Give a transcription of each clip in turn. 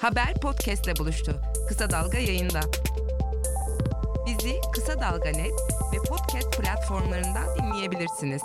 Haber podcastle buluştu. Kısa Dalga yayında. Bizi Kısa Dalga Net ve podcast platformlarından dinleyebilirsiniz.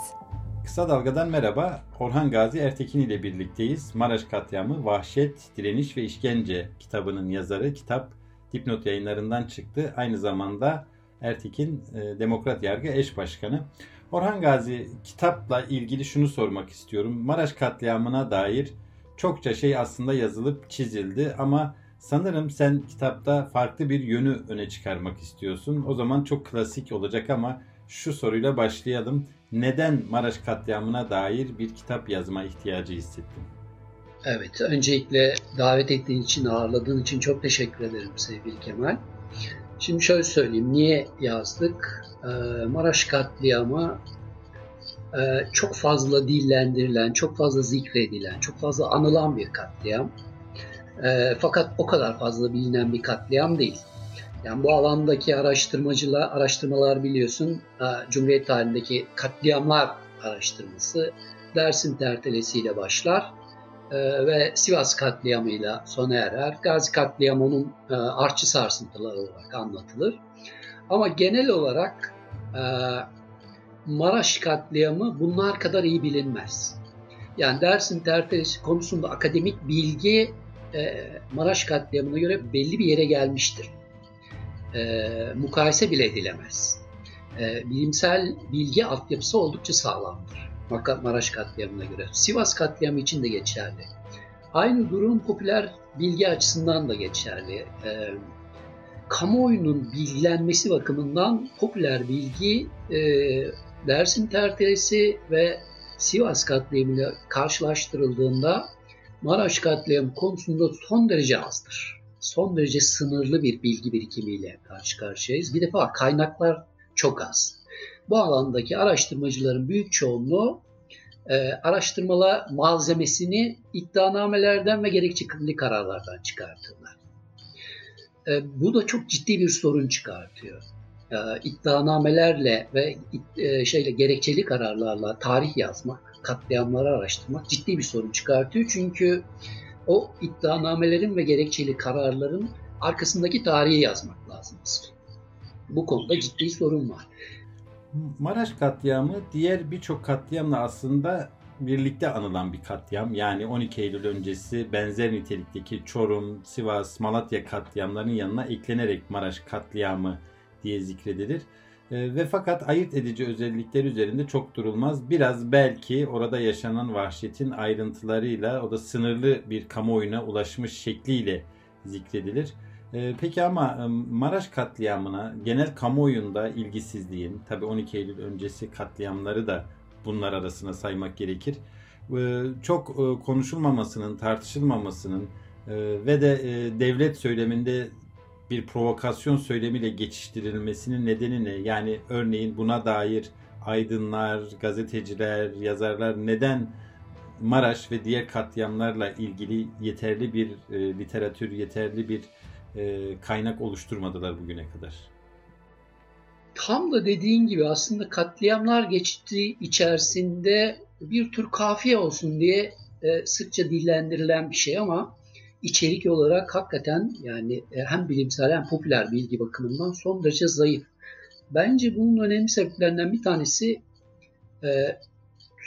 Kısa Dalga'dan merhaba. Orhan Gazi Ertekin ile birlikteyiz. Maraş Katliamı, Vahşet, Direniş ve İşkence kitabının yazarı. Kitap Dipnot yayınlarından çıktı. Aynı zamanda Ertekin e, Demokrat Yargı Eş Başkanı. Orhan Gazi kitapla ilgili şunu sormak istiyorum. Maraş katliamına dair çokça şey aslında yazılıp çizildi ama sanırım sen kitapta farklı bir yönü öne çıkarmak istiyorsun. O zaman çok klasik olacak ama şu soruyla başlayalım. Neden Maraş katliamına dair bir kitap yazma ihtiyacı hissettin? Evet, öncelikle davet ettiğin için, ağırladığın için çok teşekkür ederim sevgili Kemal. Şimdi şöyle söyleyeyim, niye yazdık? Ee, Maraş katliamı çok fazla dillendirilen, çok fazla zikredilen, çok fazla anılan bir katliam. E, fakat o kadar fazla bilinen bir katliam değil. Yani bu alandaki araştırmacılar, araştırmalar biliyorsun, e, Cumhuriyet tarihindeki katliamlar araştırması Dersim tertelesiyle başlar ve Sivas katliamıyla sona erer. Gazi katliamı onun artçı sarsıntıları olarak anlatılır. Ama genel olarak Maraş katliamı bunlar kadar iyi bilinmez. Yani Dersim tertelesi konusunda akademik bilgi e, Maraş katliamına göre belli bir yere gelmiştir. E, mukayese bile edilemez. E, bilimsel bilgi altyapısı oldukça sağlamdır. Maraş katliamına göre. Sivas katliamı için de geçerli. Aynı durum popüler bilgi açısından da geçerli. E, kamuoyunun bilgilenmesi bakımından popüler bilgi Dersim tertelesi ve Sivas katliamıyla karşılaştırıldığında Maraş katliamı konusunda son derece azdır. Son derece sınırlı bir bilgi birikimiyle karşı karşıyayız. Bir defa kaynaklar çok az. Bu alandaki araştırmacıların büyük çoğunluğu e, araştırmalar malzemesini iddianamelerden ve gerekçeli kararlardan çıkartırlar. E, bu da çok ciddi bir sorun çıkartıyor e, iddianamelerle ve e, şeyle gerekçeli kararlarla tarih yazmak, katliamları araştırmak ciddi bir sorun çıkartıyor. Çünkü o iddianamelerin ve gerekçeli kararların arkasındaki tarihi yazmak lazım. Bu konuda ciddi sorun var. Maraş katliamı diğer birçok katliamla aslında birlikte anılan bir katliam. Yani 12 Eylül öncesi benzer nitelikteki Çorum, Sivas, Malatya katliamlarının yanına eklenerek Maraş katliamı diye zikredilir. E, ve fakat ayırt edici özellikler üzerinde çok durulmaz. Biraz belki orada yaşanan vahşetin ayrıntılarıyla o da sınırlı bir kamuoyuna ulaşmış şekliyle zikredilir. E, peki ama Maraş katliamına genel kamuoyunda ilgisizliğin, tabi 12 Eylül öncesi katliamları da bunlar arasına saymak gerekir. E, çok e, konuşulmamasının, tartışılmamasının e, ve de e, devlet söyleminde bir provokasyon söylemiyle geçiştirilmesinin nedeni ne? Yani örneğin buna dair aydınlar, gazeteciler, yazarlar neden Maraş ve diğer katliamlarla ilgili yeterli bir e, literatür, yeterli bir e, kaynak oluşturmadılar bugüne kadar? Tam da dediğin gibi aslında katliamlar geçti içerisinde bir tür kafiye olsun diye e, sıkça dillendirilen bir şey ama içerik olarak hakikaten yani e, hem bilimsel hem popüler bilgi bakımından son derece zayıf. Bence bunun önemli sebeplerinden bir tanesi e,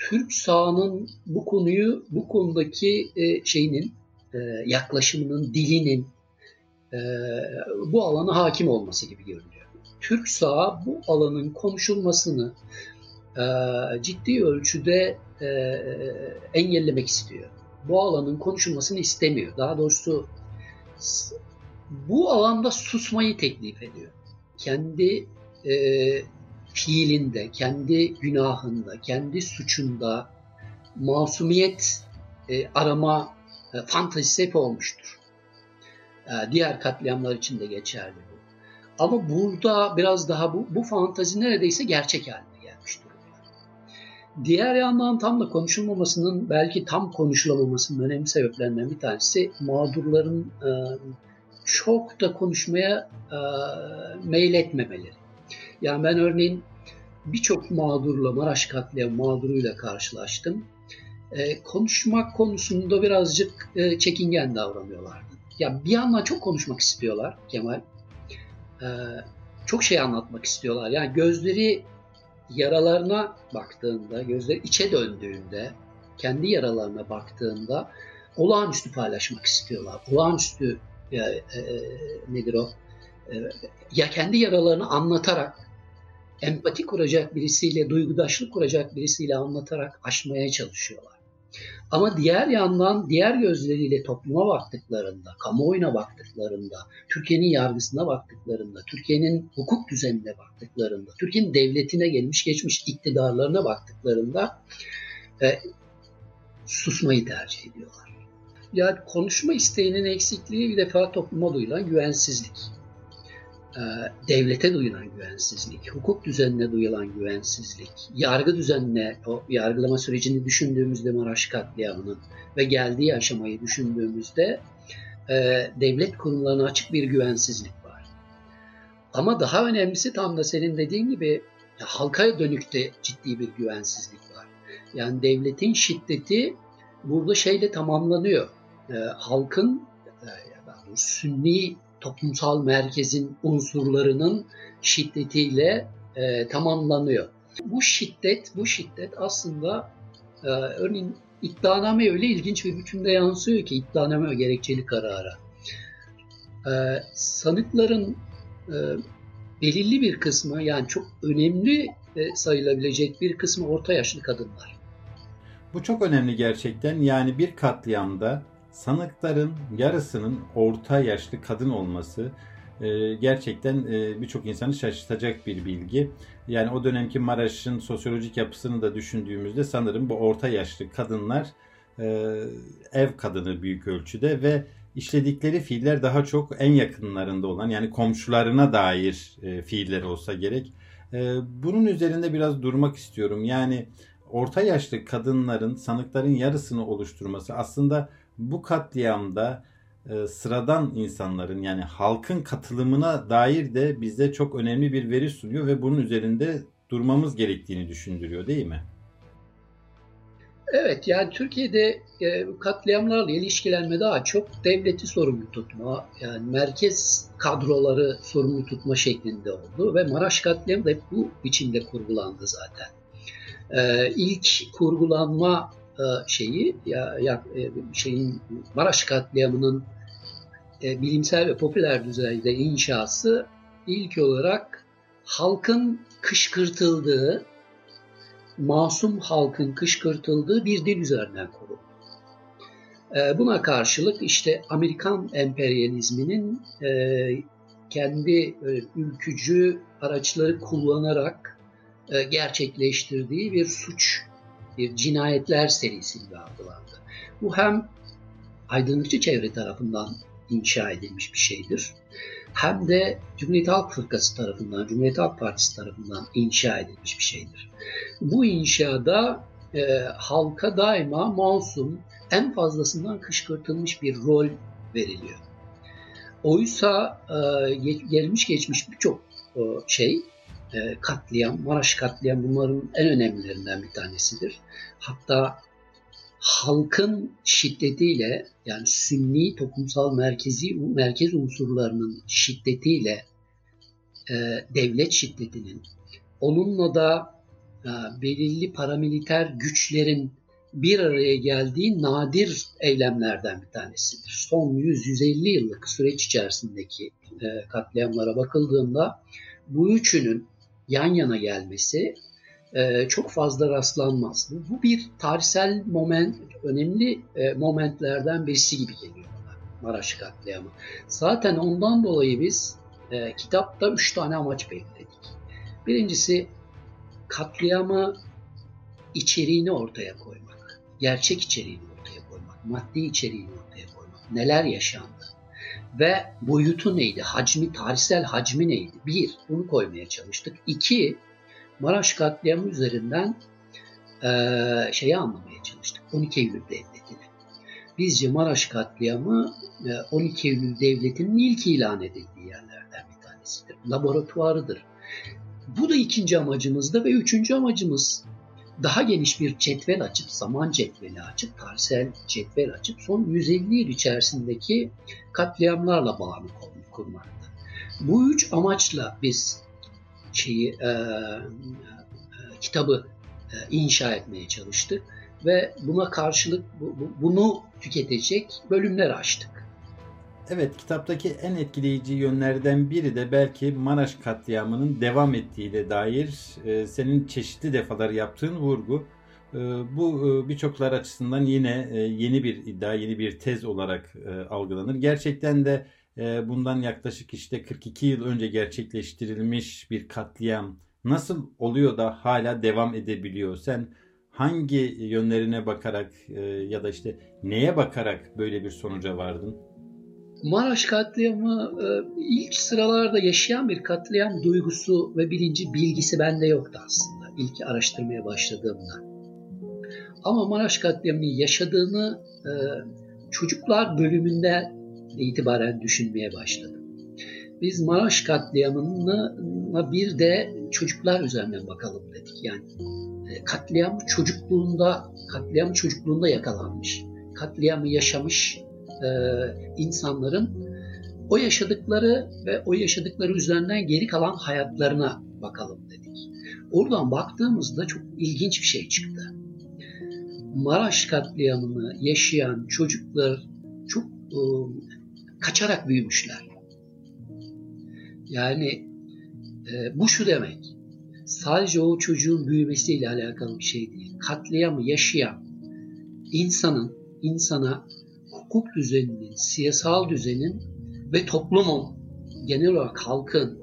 Türk sahanın bu konuyu bu konudaki e, şeyinin e, yaklaşımının dilinin e, bu alana hakim olması gibi görünüyor. Türk saha bu alanın konuşulmasını e, ciddi ölçüde e, engellemek istiyor bu alanın konuşulmasını istemiyor. Daha doğrusu bu alanda susmayı teklif ediyor. Kendi e, fiilinde, kendi günahında, kendi suçunda masumiyet e, arama e, fantazisi hep olmuştur. E, diğer katliamlar için de geçerli bu. Ama burada biraz daha bu, bu fantazi neredeyse gerçek haline Diğer yandan tam da konuşulmamasının belki tam konuşulamamasının önemli sebeplerinden bir tanesi mağdurların e, çok da konuşmaya e, meyil etmemeleri. Yani ben örneğin birçok mağdurla, Maraş katliamı mağduruyla karşılaştım. E, konuşmak konusunda birazcık e, çekingen davranıyorlardı. ya bir yandan çok konuşmak istiyorlar Kemal. Ee, çok şey anlatmak istiyorlar. Yani gözleri yaralarına baktığında, gözleri içe döndüğünde, kendi yaralarına baktığında olağanüstü paylaşmak istiyorlar. Olağanüstü e, e, nedir o? E, ya kendi yaralarını anlatarak, empati kuracak birisiyle, duygudaşlık kuracak birisiyle anlatarak aşmaya çalışıyorlar. Ama diğer yandan diğer gözleriyle topluma baktıklarında, kamuoyuna baktıklarında, Türkiye'nin yargısına baktıklarında, Türkiye'nin hukuk düzenine baktıklarında, Türkiye'nin devletine gelmiş geçmiş iktidarlarına baktıklarında e, susmayı tercih ediyorlar. Yani konuşma isteğinin eksikliği bir defa topluma duyulan güvensizlik. E, devlete duyulan güvensizlik, hukuk düzenine duyulan güvensizlik, yargı düzenine, o yargılama sürecini düşündüğümüzde Maraş katliamının ve geldiği aşamayı düşündüğümüzde e, devlet kurumlarına açık bir güvensizlik var. Ama daha önemlisi tam da senin dediğin gibi halka dönük de ciddi bir güvensizlik var. Yani devletin şiddeti burada şeyle tamamlanıyor. E, halkın sünni toplumsal merkezin unsurlarının şiddetiyle e, tamamlanıyor. Bu şiddet, bu şiddet aslında e, örneğin iddianame öyle ilginç bir biçimde yansıyor ki iddianame gerekçeli karara. E, sanıkların e, belirli bir kısmı yani çok önemli e, sayılabilecek bir kısmı orta yaşlı kadınlar. Bu çok önemli gerçekten. Yani bir katliamda sanıkların yarısının orta yaşlı kadın olması e, gerçekten e, birçok insanı şaşırtacak bir bilgi. Yani o dönemki Maraş'ın sosyolojik yapısını da düşündüğümüzde sanırım bu orta yaşlı kadınlar e, ev kadını büyük ölçüde ve işledikleri fiiller daha çok en yakınlarında olan yani komşularına dair fiiller olsa gerek. Bunun üzerinde biraz durmak istiyorum. Yani orta yaşlı kadınların sanıkların yarısını oluşturması aslında bu katliamda e, sıradan insanların yani halkın katılımına dair de bize çok önemli bir veri sunuyor ve bunun üzerinde durmamız gerektiğini düşündürüyor değil mi? Evet yani Türkiye'de e, katliamlarla ilişkilenme daha çok devleti sorumlu tutma, yani merkez kadroları sorumlu tutma şeklinde oldu ve Maraş katliamı da hep bu biçimde kurgulandı zaten. E, ilk kurgulanma şeyi ya, ya e, şeyin Maraş katliamının e, bilimsel ve popüler düzeyde inşası ilk olarak halkın kışkırtıldığı, masum halkın kışkırtıldığı bir dil üzerinden kuruldu. Buna karşılık işte Amerikan emperyalizminin kendi ülkücü araçları kullanarak gerçekleştirdiği bir suç bir cinayetler serisi gibi algılandı. Bu hem aydınlıkçı çevre tarafından inşa edilmiş bir şeydir. Hem de Cumhuriyet Halk Fırkası tarafından, Cumhuriyet Halk Partisi tarafından inşa edilmiş bir şeydir. Bu inşada e, halka daima masum, en fazlasından kışkırtılmış bir rol veriliyor. Oysa e, gelmiş geçmiş birçok e, şey e, katliam, Maraş katliam bunların en önemlilerinden bir tanesidir. Hatta halkın şiddetiyle yani sünni toplumsal merkezi merkez unsurlarının şiddetiyle e, devlet şiddetinin onunla da e, belirli paramiliter güçlerin bir araya geldiği nadir eylemlerden bir tanesidir. Son 100-150 yıllık süreç içerisindeki e, katliamlara bakıldığında bu üçünün yan yana gelmesi e, çok fazla rastlanmaz. Bu, bir tarihsel moment, önemli e, momentlerden birisi gibi geliyor bana Maraş katliamı. Zaten ondan dolayı biz e, kitapta üç tane amaç belirledik. Birincisi katliamı içeriğini ortaya koymak, gerçek içeriğini ortaya koymak, maddi içeriğini ortaya koymak, neler yaşandı ve boyutu neydi, hacmi, tarihsel hacmi neydi? Bir, bunu koymaya çalıştık. İki, Maraş katliamı üzerinden e, şeyi anlamaya çalıştık. 12 Eylül Devleti'ni. Bizce Maraş katliamı 12 Eylül Devleti'nin ilk ilan edildiği yerlerden bir tanesidir. Laboratuvarıdır. Bu da ikinci amacımızda ve üçüncü amacımız daha geniş bir cetvel açıp, zaman cetveli açıp, tarihsel cetvel açıp son 150 yıl içerisindeki katliamlarla bağını kurmakta. Bu üç amaçla biz şeyi e, e, kitabı e, inşa etmeye çalıştık ve buna karşılık bu, bu, bunu tüketecek bölümler açtık. Evet, kitaptaki en etkileyici yönlerden biri de belki Maraş katliamının devam ettiğiyle dair e, senin çeşitli defalar yaptığın vurgu. E, bu e, birçoklar açısından yine yeni bir iddia, yeni bir tez olarak algılanır. Gerçekten de bundan yaklaşık işte 42 yıl önce gerçekleştirilmiş bir katliam nasıl oluyor da hala devam edebiliyor? Sen hangi yönlerine bakarak ya da işte neye bakarak böyle bir sonuca vardın? Maraş katliamı e, ilk sıralarda yaşayan bir katliam duygusu ve bilinci bilgisi bende yoktu aslında ilk araştırmaya başladığımda. Ama Maraş katliamını yaşadığını e, çocuklar bölümünde itibaren düşünmeye başladım. Biz Maraş katliamına bir de çocuklar üzerinden bakalım dedik. Yani e, katliam çocukluğunda katliam çocukluğunda yakalanmış. Katliamı yaşamış e, insanların o yaşadıkları ve o yaşadıkları üzerinden geri kalan hayatlarına bakalım dedik. Oradan baktığımızda çok ilginç bir şey çıktı. Maraş katliamını yaşayan çocuklar çok e, kaçarak büyümüşler. Yani e, bu şu demek. Sadece o çocuğun büyümesiyle alakalı bir şey değil. Katliamı yaşayan insanın insana hukuk düzeninin, siyasal düzenin ve toplumun, genel olarak halkın,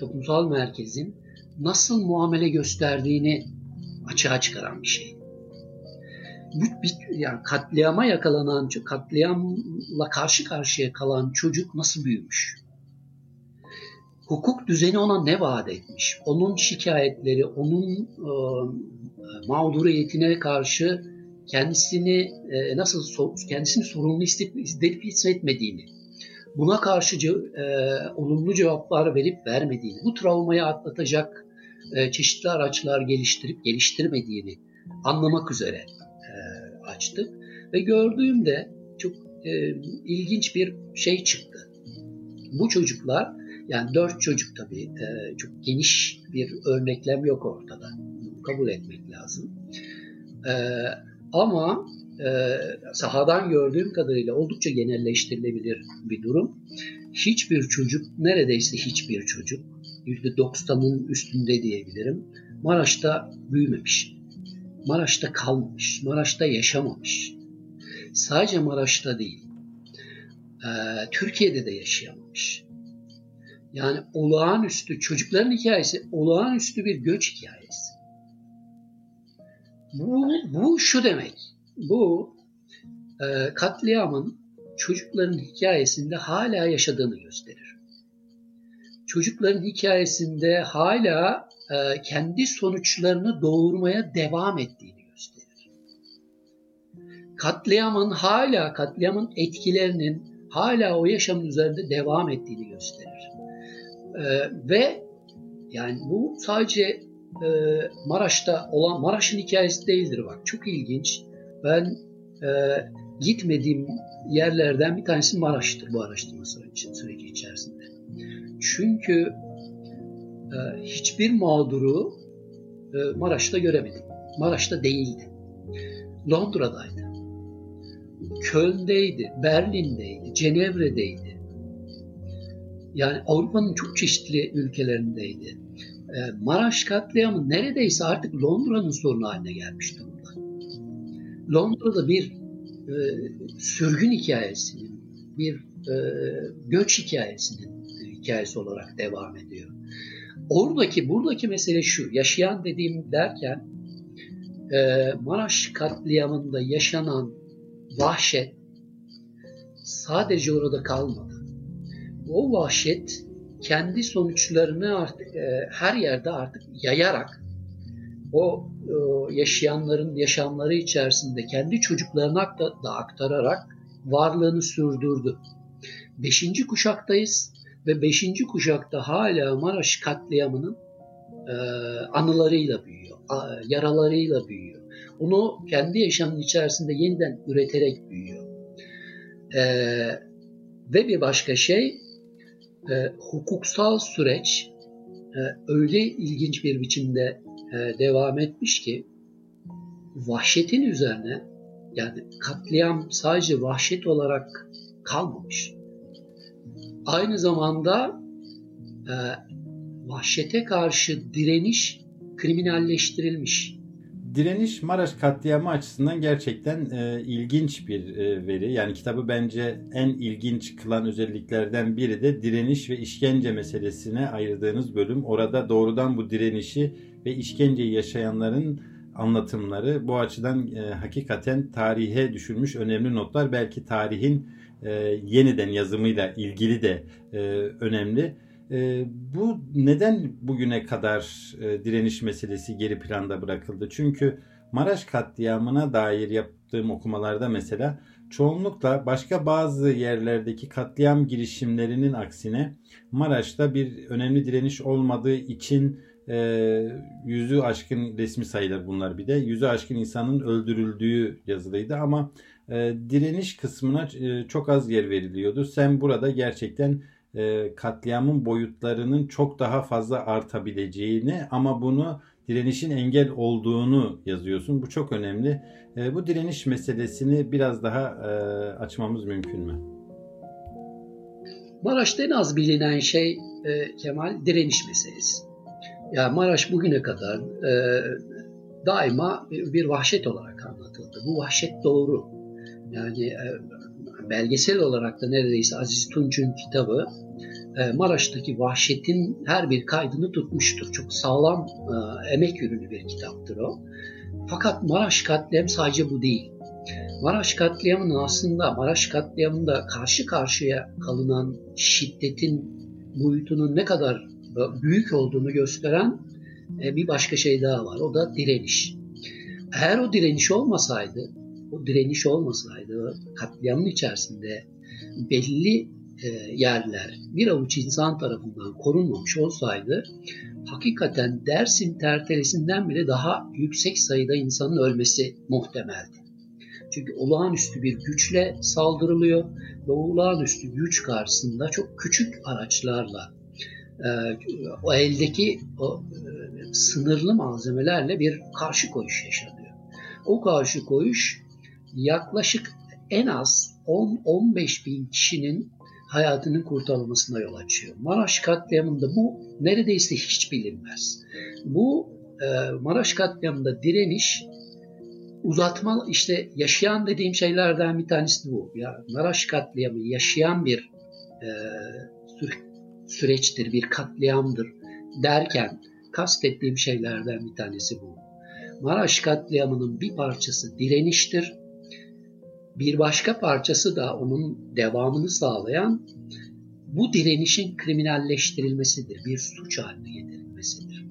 toplumsal merkezin nasıl muamele gösterdiğini açığa çıkaran bir şey. Bu, yani katliama yakalanan, katliamla karşı karşıya kalan çocuk nasıl büyümüş? Hukuk düzeni ona ne vaat etmiş? Onun şikayetleri, onun e, mağduriyetine karşı kendisini e, nasıl kendisini sorumlu hissedip hissetmediğini, buna karşı e, olumlu cevaplar verip vermediğini, bu travmayı atlatacak e, çeşitli araçlar geliştirip geliştirmediğini anlamak üzere e, açtık ve gördüğümde çok e, ilginç bir şey çıktı. Bu çocuklar yani dört çocuk tabii e, çok geniş bir örneklem yok ortada. Kabul etmek lazım. E, ama e, sahadan gördüğüm kadarıyla oldukça genelleştirilebilir bir durum. Hiçbir çocuk, neredeyse hiçbir çocuk, %90'ın üstünde diyebilirim, Maraş'ta büyümemiş. Maraş'ta kalmamış, Maraş'ta yaşamamış. Sadece Maraş'ta değil, e, Türkiye'de de yaşayamamış. Yani olağanüstü, çocukların hikayesi olağanüstü bir göç hikayesi. Bu, bu şu demek. Bu e, katliamın çocukların hikayesinde hala yaşadığını gösterir. Çocukların hikayesinde hala e, kendi sonuçlarını doğurmaya devam ettiğini gösterir. Katliamın hala, katliamın etkilerinin hala o yaşamın üzerinde devam ettiğini gösterir. E, ve yani bu sadece e, Maraş'ta olan Maraş'ın hikayesi değildir bak. Çok ilginç. Ben e, gitmediğim yerlerden bir tanesi Maraş'tır bu araştırma süreci içerisinde. Çünkü e, hiçbir mağduru e, Maraş'ta göremedim. Maraş'ta değildi. Londra'daydı. Köln'deydi, Berlin'deydi, Cenevre'deydi. Yani Avrupa'nın çok çeşitli ülkelerindeydi. Ee, Maraş katliamı neredeyse artık Londra'nın sorunu haline gelmiş durumda. Londra'da bir e, sürgün hikayesinin, bir e, göç hikayesinin hikayesi olarak devam ediyor. Oradaki, buradaki mesele şu, yaşayan dediğim derken e, Maraş katliamında yaşanan vahşet sadece orada kalmadı. O vahşet kendi sonuçlarını artık e, her yerde artık yayarak o e, yaşayanların yaşamları içerisinde kendi çocuklarına da aktararak varlığını sürdürdü. Beşinci kuşaktayız ve beşinci kuşakta hala Maraş katliamının e, anılarıyla büyüyor, yaralarıyla büyüyor. Onu kendi yaşamının içerisinde yeniden üreterek büyüyor. E, ve bir başka şey, e, hukuksal süreç e, öyle ilginç bir biçimde e, devam etmiş ki vahşetin üzerine yani katliam sadece vahşet olarak kalmamış. Aynı zamanda e, vahşete karşı direniş kriminalleştirilmiş. Direniş Maraş katliamı açısından gerçekten e, ilginç bir e, veri. Yani kitabı bence en ilginç kılan özelliklerden biri de direniş ve işkence meselesine ayırdığınız bölüm. Orada doğrudan bu direnişi ve işkenceyi yaşayanların anlatımları bu açıdan e, hakikaten tarihe düşülmüş önemli notlar. Belki tarihin e, yeniden yazımıyla ilgili de e, önemli. E, bu neden bugüne kadar e, direniş meselesi geri planda bırakıldı? Çünkü Maraş katliamına dair yaptığım okumalarda mesela çoğunlukla başka bazı yerlerdeki katliam girişimlerinin aksine Maraş'ta bir önemli direniş olmadığı için e, yüzü aşkın resmi sayılar bunlar bir de. Yüzü aşkın insanın öldürüldüğü yazılıydı ama e, direniş kısmına e, çok az yer veriliyordu. Sen burada gerçekten e, katliamın boyutlarının çok daha fazla artabileceğini ama bunu direnişin engel olduğunu yazıyorsun. Bu çok önemli. E, bu direniş meselesini biraz daha e, açmamız mümkün mü? Maraş'ta en az bilinen şey e, Kemal direniş meselesi. Ya yani Maraş bugüne kadar e, daima bir vahşet olarak anlatıldı. Bu vahşet doğru. Yani e, belgesel olarak da neredeyse Aziz Tunç'un kitabı e, Maraş'taki vahşetin her bir kaydını tutmuştur. Çok sağlam e, emek ürünü bir kitaptır o. Fakat Maraş katliam sadece bu değil. Maraş katliamının aslında Maraş katliamında karşı karşıya kalınan şiddetin boyutunun ne kadar büyük olduğunu gösteren e, bir başka şey daha var. O da direniş. Eğer o direniş olmasaydı, o direniş olmasaydı katliamın içerisinde belli e, yerler bir avuç insan tarafından korunmamış olsaydı hakikaten Dersim tertelesinden bile daha yüksek sayıda insanın ölmesi muhtemeldi. Çünkü olağanüstü bir güçle saldırılıyor ve olağanüstü güç karşısında çok küçük araçlarla e, o eldeki o e, sınırlı malzemelerle bir karşı koyuş yaşanıyor. O karşı koyuş yaklaşık en az 10-15 bin kişinin hayatının kurtarılmasına yol açıyor. Maraş katliamında bu neredeyse hiç bilinmez. Bu e, Maraş katliamında direniş uzatma işte yaşayan dediğim şeylerden bir tanesi bu. Ya Maraş katliamı yaşayan bir e, süreçtir, bir katliamdır derken kastettiğim şeylerden bir tanesi bu. Maraş katliamının bir parçası direniştir. Bir başka parçası da onun devamını sağlayan bu direnişin kriminalleştirilmesidir, bir suç haline getirilmesidir.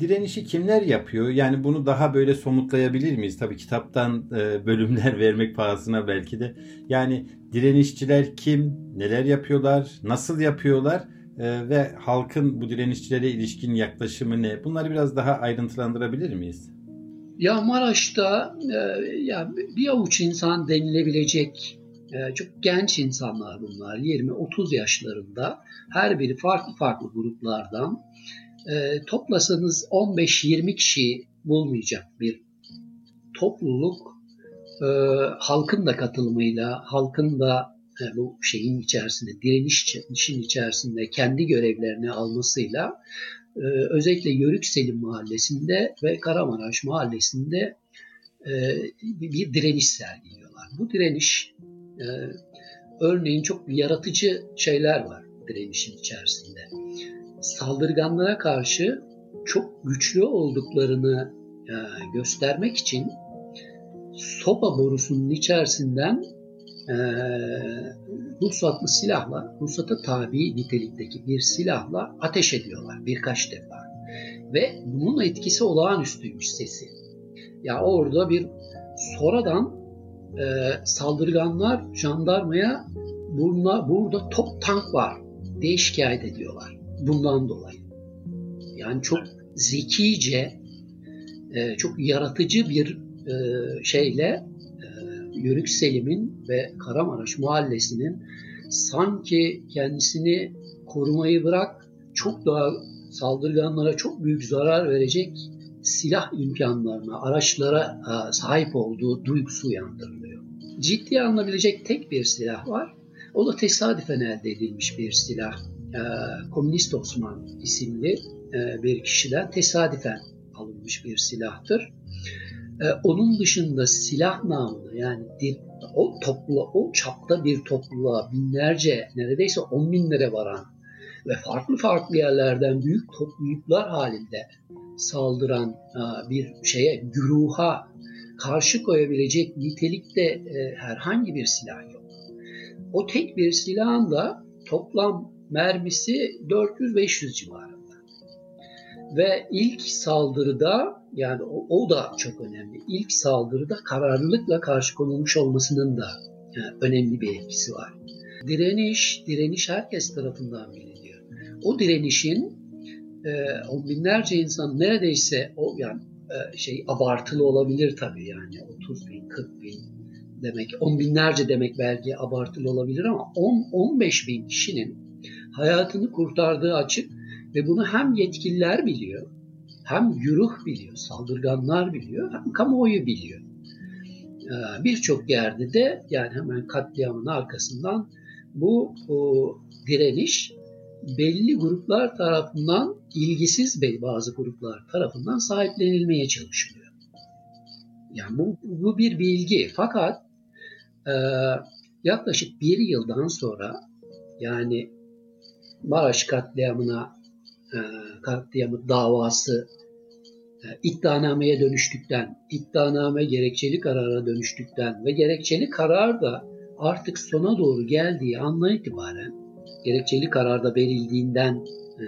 Direnişi kimler yapıyor? Yani bunu daha böyle somutlayabilir miyiz? Tabii kitaptan e, bölümler vermek pahasına belki de. Yani direnişçiler kim? Neler yapıyorlar? Nasıl yapıyorlar? E, ve halkın bu direnişçilere ilişkin yaklaşımı ne? Bunları biraz daha ayrıntılandırabilir miyiz? Ya Maraş'ta e, ya bir avuç insan denilebilecek e, çok genç insanlar bunlar. 20-30 yaşlarında her biri farklı farklı gruplardan e, toplasanız 15-20 kişi bulmayacak bir topluluk e, halkın da katılımıyla, halkın da e, bu şeyin içerisinde, direniş işin içerisinde kendi görevlerini almasıyla özellikle Yörük Selim Mahallesi'nde ve Karamaraş Mahallesi'nde e, bir direniş sergiliyorlar. Bu direniş e, örneğin çok yaratıcı şeyler var direnişin içerisinde. Saldırganlara karşı çok güçlü olduklarını e, göstermek için sopa borusunun içerisinden e, ruhsatlı silahla, ruhsata tabi nitelikteki bir silahla ateş ediyorlar birkaç defa. Ve bunun etkisi olağanüstüymüş sesi. Ya orada bir sonradan e, saldırganlar jandarmaya burada, burada top tank var diye şikayet ediyorlar. Bundan dolayı. Yani çok zekice, e, çok yaratıcı bir e, şeyle Yörük Selim'in ve Karamaraş mahallesinin sanki kendisini korumayı bırak çok daha saldırganlara çok büyük zarar verecek silah imkanlarına, araçlara e, sahip olduğu duygusu uyandırılıyor. Ciddi alınabilecek tek bir silah var. O da tesadüfen elde edilmiş bir silah. E, Komünist Osman isimli e, bir kişiden tesadüfen alınmış bir silahtır. Onun dışında silah namını yani o toplu, o çapta bir topluluğa binlerce neredeyse on binlere varan ve farklı farklı yerlerden büyük topluluklar halinde saldıran bir şeye, güruha karşı koyabilecek nitelikte e, herhangi bir silah yok. O tek bir silahın da toplam mermisi 400-500 civarında. Ve ilk saldırıda yani o, o da çok önemli. İlk saldırıda kararlılıkla karşı konulmuş olmasının da yani e, önemli bir etkisi var. Direniş, direniş herkes tarafından biliniyor. O direnişin e, on binlerce insan neredeyse o yani e, şey abartılı olabilir tabii yani 30 bin, 40 bin demek, on binlerce demek belki abartılı olabilir ama 10-15 bin kişinin hayatını kurtardığı açık ve bunu hem yetkililer biliyor, hem güruh biliyor, saldırganlar biliyor, hem kamuoyu biliyor. E, Birçok yerde de yani hemen katliamın arkasından bu o, direniş belli gruplar tarafından ilgisiz bazı gruplar tarafından sahiplenilmeye çalışılıyor. Yani bu, bu bir bilgi. Fakat e, yaklaşık bir yıldan sonra yani Maraş katliamına e, katliamı davası iddianameye dönüştükten, iddianame gerekçeli karara dönüştükten ve gerekçeli karar da artık sona doğru geldiği andan itibaren gerekçeli kararda verildiğinden e,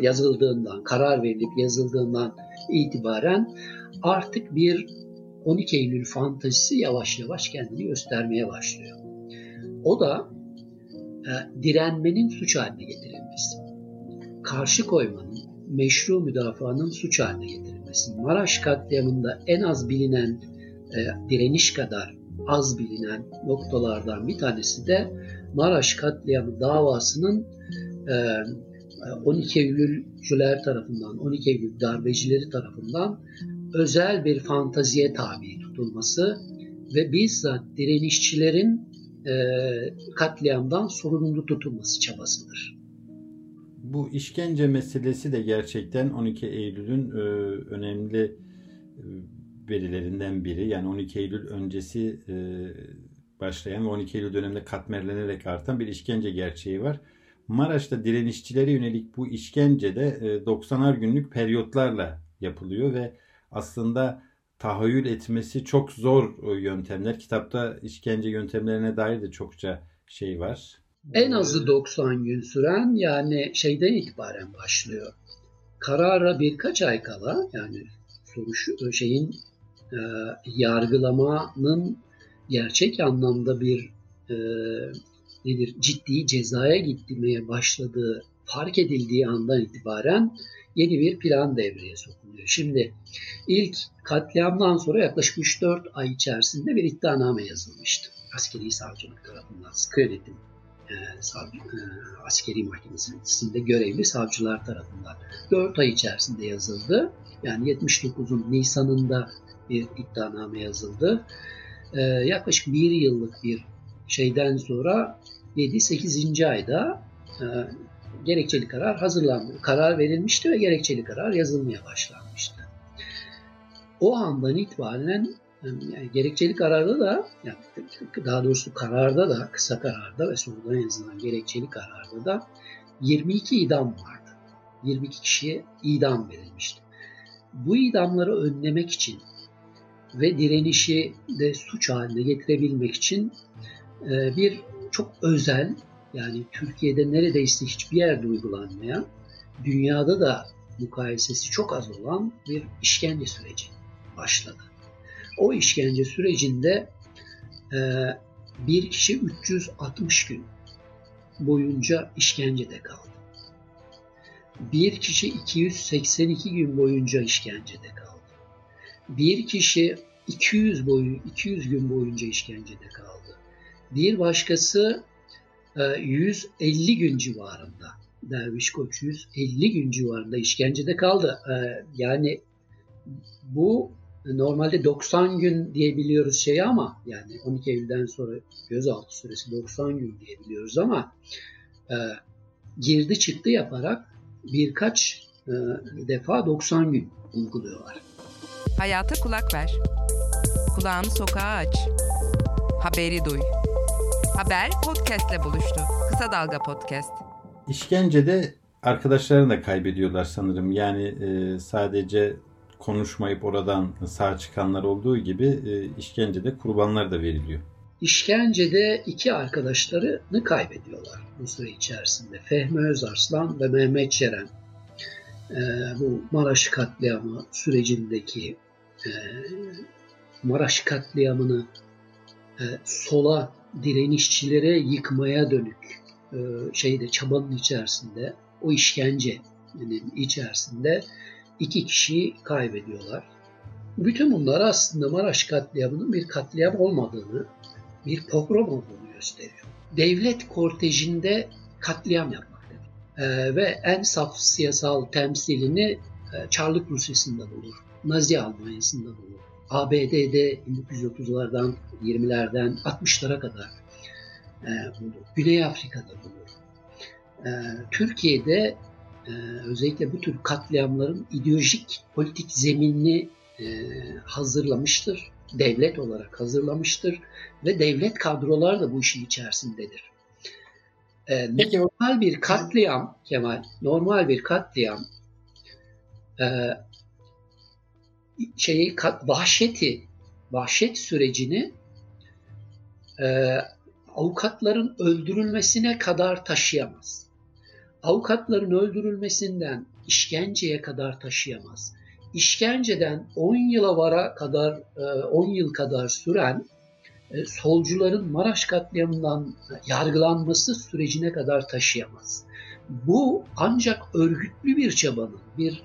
yazıldığından, karar verilip yazıldığından itibaren artık bir 12 Eylül fantazisi yavaş yavaş kendini göstermeye başlıyor. O da e, direnmenin suç haline getirilmesi. Karşı koymanın, meşru müdafaanın suç haline getirilmesi. Maraş katliamında en az bilinen e, direniş kadar az bilinen noktalardan bir tanesi de Maraş katliamı davasının 12 e, Eylülcüler tarafından, 12 Eylül darbecileri tarafından özel bir fantaziye tabi tutulması ve bizzat direnişçilerin e, katliamdan sorumlu tutulması çabasıdır. Bu işkence meselesi de gerçekten 12 Eylül'ün e, önemli verilerinden biri. Yani 12 Eylül öncesi başlayan ve 12 Eylül döneminde katmerlenerek artan bir işkence gerçeği var. Maraş'ta direnişçilere yönelik bu işkence de 90'ar günlük periyotlarla yapılıyor ve aslında tahayyül etmesi çok zor yöntemler. Kitapta işkence yöntemlerine dair de çokça şey var. En azı 90 gün süren yani şeyden itibaren başlıyor. Karara birkaç ay kala yani soruş şeyin e, yargılamanın gerçek anlamda bir e, nedir ciddi cezaya gitmeye başladığı fark edildiği andan itibaren yeni bir plan devreye sokuluyor. Şimdi ilk katliamdan sonra yaklaşık 3-4 ay içerisinde bir iddianame yazılmıştı. Askeri savcılık tarafından, sıkı yönetim e, e, askeri mahkemesinde görevli savcılar tarafından 4 ay içerisinde yazıldı. Yani 79'un Nisan'ında bir iddianame yazıldı e, yaklaşık bir yıllık bir şeyden sonra 7-8. ayda e, gerekçeli karar hazırlandı. Karar verilmişti ve gerekçeli karar yazılmaya başlanmıştı. O andan itibaren yani gerekçeli kararda da yani daha doğrusu kararda da kısa kararda ve sonradan yazılan gerekçeli kararda da 22 idam vardı. 22 kişiye idam verilmişti. Bu idamları önlemek için ve direnişi de suç haline getirebilmek için e, bir çok özel yani Türkiye'de neredeyse hiçbir yerde uygulanmayan, dünyada da mukayesesi çok az olan bir işkence süreci başladı. O işkence sürecinde e, bir kişi 360 gün boyunca işkencede kaldı. Bir kişi 282 gün boyunca işkencede kaldı. Bir kişi 200 boyu 200 gün boyunca işkencede kaldı. Bir başkası 150 e, gün civarında. Derviş Koç 150 gün civarında işkencede kaldı. E, yani bu normalde 90 gün diyebiliyoruz şeyi ama yani 12 Eylül'den sonra gözaltı süresi 90 gün diyebiliyoruz ama e, girdi çıktı yaparak birkaç e, defa 90 gün uyguluyorlar. Hayata kulak ver. Kulağını sokağa aç. Haberi duy. Haber podcastle buluştu. Kısa Dalga Podcast. İşkencede arkadaşlarını da kaybediyorlar sanırım. Yani e, sadece konuşmayıp oradan sağ çıkanlar olduğu gibi e, işkencede kurbanlar da veriliyor. İşkencede iki arkadaşlarını kaybediyorlar bu süre içerisinde. Fehmi Özarslan ve Mehmet Çeren. E, bu Maraş katliamı sürecindeki e, Maraş katliamını sola direnişçilere yıkmaya dönük şeyde çabanın içerisinde o işkencenin içerisinde iki kişiyi kaybediyorlar. Bütün bunlar aslında Maraş katliamının bir katliam olmadığını, bir pogrom olduğunu gösteriyor. Devlet kortejinde katliam yapmak ee, ve en saf siyasal temsilini e, Çarlık Rusyası'nda bulur, Nazi Almanya'sında bulur. ABD'de 1930'lardan, 20'lerden 60'lara kadar e, bulur. Güney Afrika'da bulur. E, Türkiye'de özellikle bu tür katliamların ideolojik politik zeminini e, hazırlamıştır. Devlet olarak hazırlamıştır ve devlet kadrolar da bu işin içerisindedir. E, normal bir katliam Kemal, normal bir katliam e, şeyi vahşeti, vahşet sürecini e, avukatların öldürülmesine kadar taşıyamaz avukatların öldürülmesinden işkenceye kadar taşıyamaz. İşkenceden 10 yıla vara kadar 10 e, yıl kadar süren e, solcuların Maraş katliamından yargılanması sürecine kadar taşıyamaz. Bu ancak örgütlü bir çabanın, bir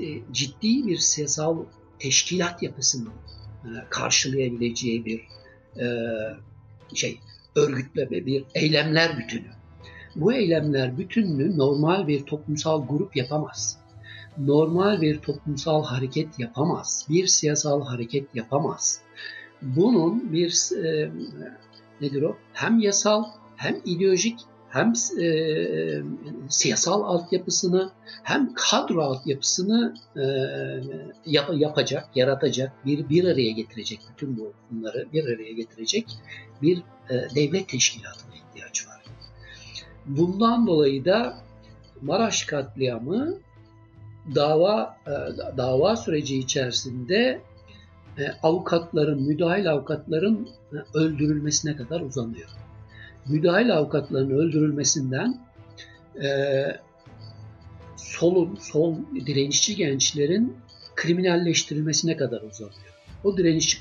e, ciddi bir siyasal teşkilat yapısının karşılayabileceği bir şey örgütleme, bir eylemler bütünü. Bu eylemler bütününü normal bir toplumsal grup yapamaz. Normal bir toplumsal hareket yapamaz. Bir siyasal hareket yapamaz. Bunun bir e, nedir o? Hem yasal hem ideolojik hem e, siyasal altyapısını hem kadro altyapısını e, yap, yapacak, yaratacak, bir bir araya getirecek bütün bu bunları bir araya getirecek bir e, devlet teşkilatına ihtiyaç var. Bundan dolayı da Maraş katliamı dava e, dava süreci içerisinde e, avukatların, müdahil avukatların e, öldürülmesine kadar uzanıyor. Müdahil avukatların öldürülmesinden solun, sol direnişçi gençlerin kriminalleştirilmesine kadar uzanıyor. O direnişçi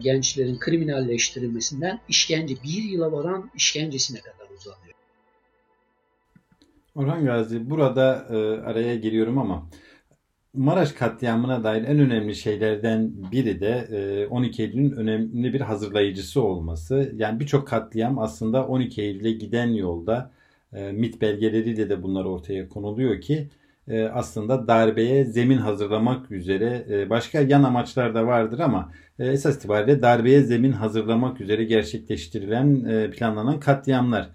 gençlerin kriminalleştirilmesinden işkence, bir yıla varan işkencesine kadar uzanıyor. Orhan Gazi burada e, araya giriyorum ama Maraş katliamına dair en önemli şeylerden biri de e, 12 Eylül'ün önemli bir hazırlayıcısı olması. Yani birçok katliam aslında 12 Eylül'e giden yolda e, MIT belgeleriyle de bunlar ortaya konuluyor ki e, aslında darbeye zemin hazırlamak üzere e, başka yan amaçlar da vardır ama e, esas itibariyle darbeye zemin hazırlamak üzere gerçekleştirilen e, planlanan katliamlar.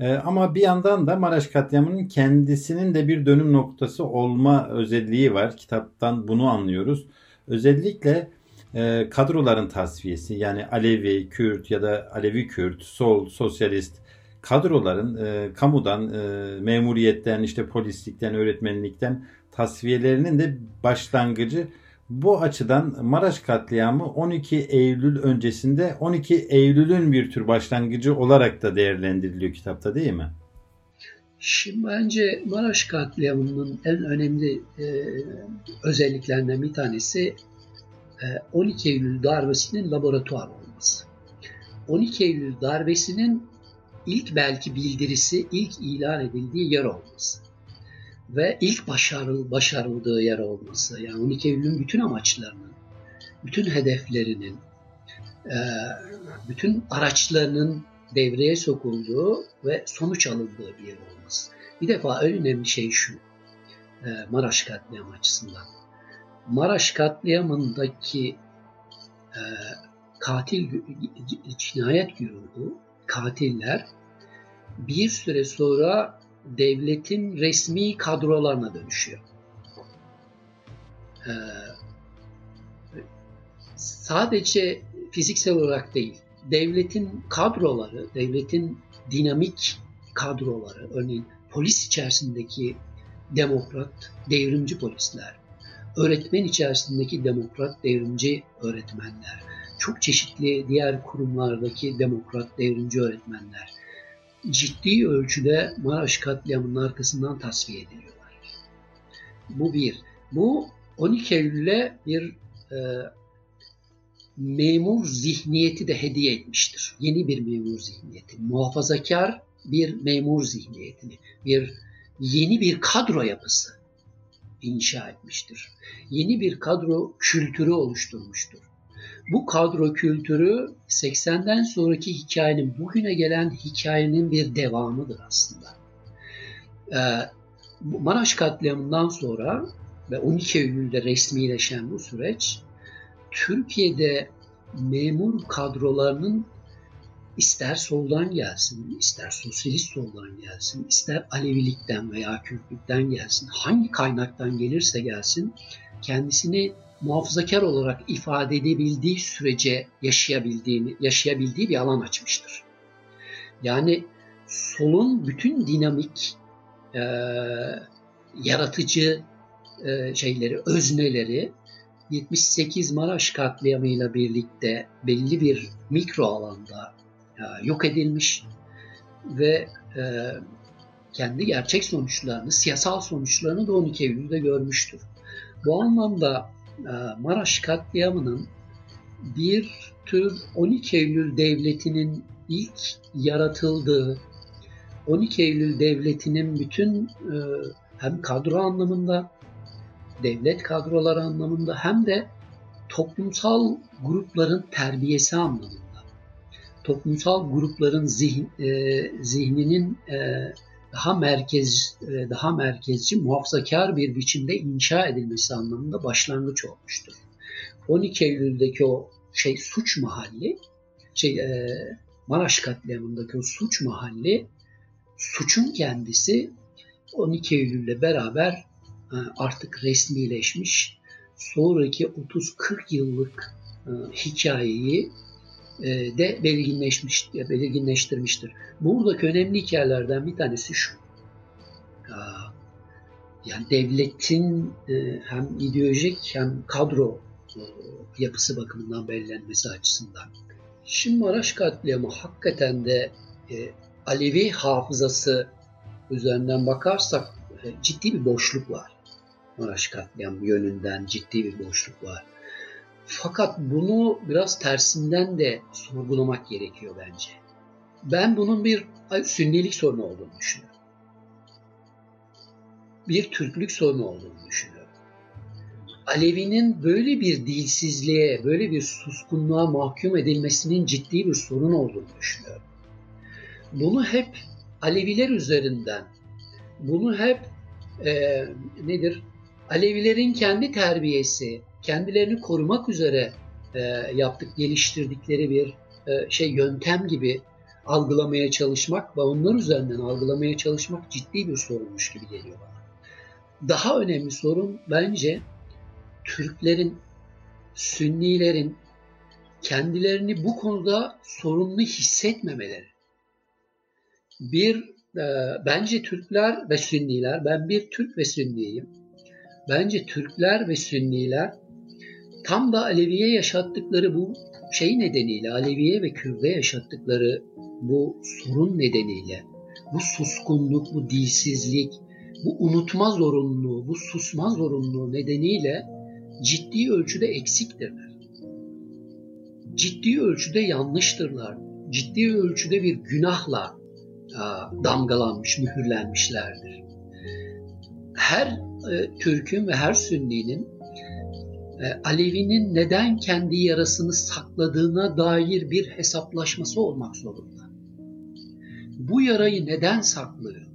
Ee, ama bir yandan da Maraş katliamının kendisinin de bir dönüm noktası olma özelliği var. Kitaptan bunu anlıyoruz. Özellikle e, kadroların tasfiyesi yani Alevi, Kürt ya da Alevi Kürt, sol, sosyalist kadroların e, kamudan, e, memuriyetten, işte polislikten, öğretmenlikten tasfiyelerinin de başlangıcı bu açıdan Maraş katliamı 12 Eylül öncesinde 12 Eylül'ün bir tür başlangıcı olarak da değerlendiriliyor kitapta değil mi? Şimdi bence Maraş katliamının en önemli e, özelliklerinden bir tanesi e, 12 Eylül darbesinin laboratuvar olması. 12 Eylül darbesinin ilk belki bildirisi, ilk ilan edildiği yer olması. Ve ilk başarıl, başarıldığı yer olması. Yani 12 Eylül'ün bütün amaçlarının, bütün hedeflerinin, e, bütün araçlarının devreye sokulduğu ve sonuç alındığı bir yer olması. Bir defa en önemli şey şu, e, Maraş katliamı açısından. Maraş katliamındaki e, katil cinayet güruhu, katiller bir süre sonra devletin resmi kadrolarına dönüşüyor. Ee, sadece fiziksel olarak değil, devletin kadroları, devletin dinamik kadroları, örneğin polis içerisindeki demokrat, devrimci polisler, öğretmen içerisindeki demokrat, devrimci öğretmenler, çok çeşitli diğer kurumlardaki demokrat, devrimci öğretmenler ciddi ölçüde Maraş katliamının arkasından tasfiye ediliyorlar. Bu bir. Bu 12 Eylül'e bir e, memur zihniyeti de hediye etmiştir. Yeni bir memur zihniyeti. Muhafazakar bir memur zihniyetini, bir yeni bir kadro yapısı inşa etmiştir. Yeni bir kadro kültürü oluşturmuştur. Bu kadro kültürü 80'den sonraki hikayenin, bugüne gelen hikayenin bir devamıdır aslında. Ee, Maraş katliamından sonra ve 12 Eylül'de resmileşen bu süreç Türkiye'de memur kadrolarının ister soldan gelsin, ister sosyalist soldan gelsin, ister Alevilikten veya Kürtlükten gelsin, hangi kaynaktan gelirse gelsin, kendisini muhafazakar olarak ifade edebildiği sürece yaşayabildiğini, yaşayabildiği bir alan açmıştır. Yani solun bütün dinamik, e, yaratıcı e, şeyleri, özneleri 78 Maraş katliamıyla birlikte belli bir mikro alanda e, yok edilmiş ve e, kendi gerçek sonuçlarını, siyasal sonuçlarını da 12 Eylül'de görmüştür. Bu anlamda Maraş katliamının bir tür 12 Eylül devletinin ilk yaratıldığı 12 Eylül devletinin bütün e, hem kadro anlamında devlet kadroları anlamında hem de toplumsal grupların terbiyesi anlamında. Toplumsal grupların zihin, e, zihninin e, daha merkez e, daha merkezci, muhafazakar bir biçimde inşa edilmesi anlamında başlangıç olmuştur. 12 Eylül'deki o şey suç mahalli, şey e, Maraş katliamındaki o suç mahalli, suçun kendisi 12 Eylül'le beraber e, artık resmileşmiş, sonraki 30-40 yıllık hikayeyi de belirginleşmiş, belirginleştirmiştir. Buradaki önemli hikayelerden bir tanesi şu. Yani devletin e, hem ideolojik hem kadro e, yapısı bakımından belirlenmesi açısından. Şimdi Maraş katliamı hakikaten de Alevi hafızası üzerinden bakarsak ciddi bir boşluk var. Maraş katliamı yönünden ciddi bir boşluk var. Fakat bunu biraz tersinden de sorgulamak gerekiyor bence. Ben bunun bir sünnilik sorunu olduğunu düşünüyorum. Bir Türklük sorunu olduğunu düşünüyorum. Alevi'nin böyle bir dilsizliğe, böyle bir suskunluğa mahkum edilmesinin ciddi bir sorun olduğunu düşünüyorum. Bunu hep Aleviler üzerinden, bunu hep e, nedir? Alevilerin kendi terbiyesi, kendilerini korumak üzere e, yaptık, geliştirdikleri bir e, şey yöntem gibi algılamaya çalışmak ve onlar üzerinden algılamaya çalışmak ciddi bir sorunmuş gibi geliyor bana. Daha önemli sorun bence Türklerin, Sünnilerin kendilerini bu konuda sorumlu hissetmemeleri. Bir, e, bence Türkler ve Sünniler, ben bir Türk ve Sünniyim. Bence Türkler ve Sünniler tam da Aleviye yaşattıkları bu şey nedeniyle, Aleviye ve Kürde yaşattıkları bu sorun nedeniyle, bu suskunluk, bu dilsizlik, bu unutma zorunluluğu, bu susma zorunluluğu nedeniyle ciddi ölçüde eksiktirler. Ciddi ölçüde yanlıştırlar. Ciddi ölçüde bir günahla damgalanmış, mühürlenmişlerdir. her e, Türk'ün ve her Sünni'nin Alevi'nin neden kendi yarasını sakladığına dair bir hesaplaşması olmak zorunda. Bu yarayı neden saklıyor?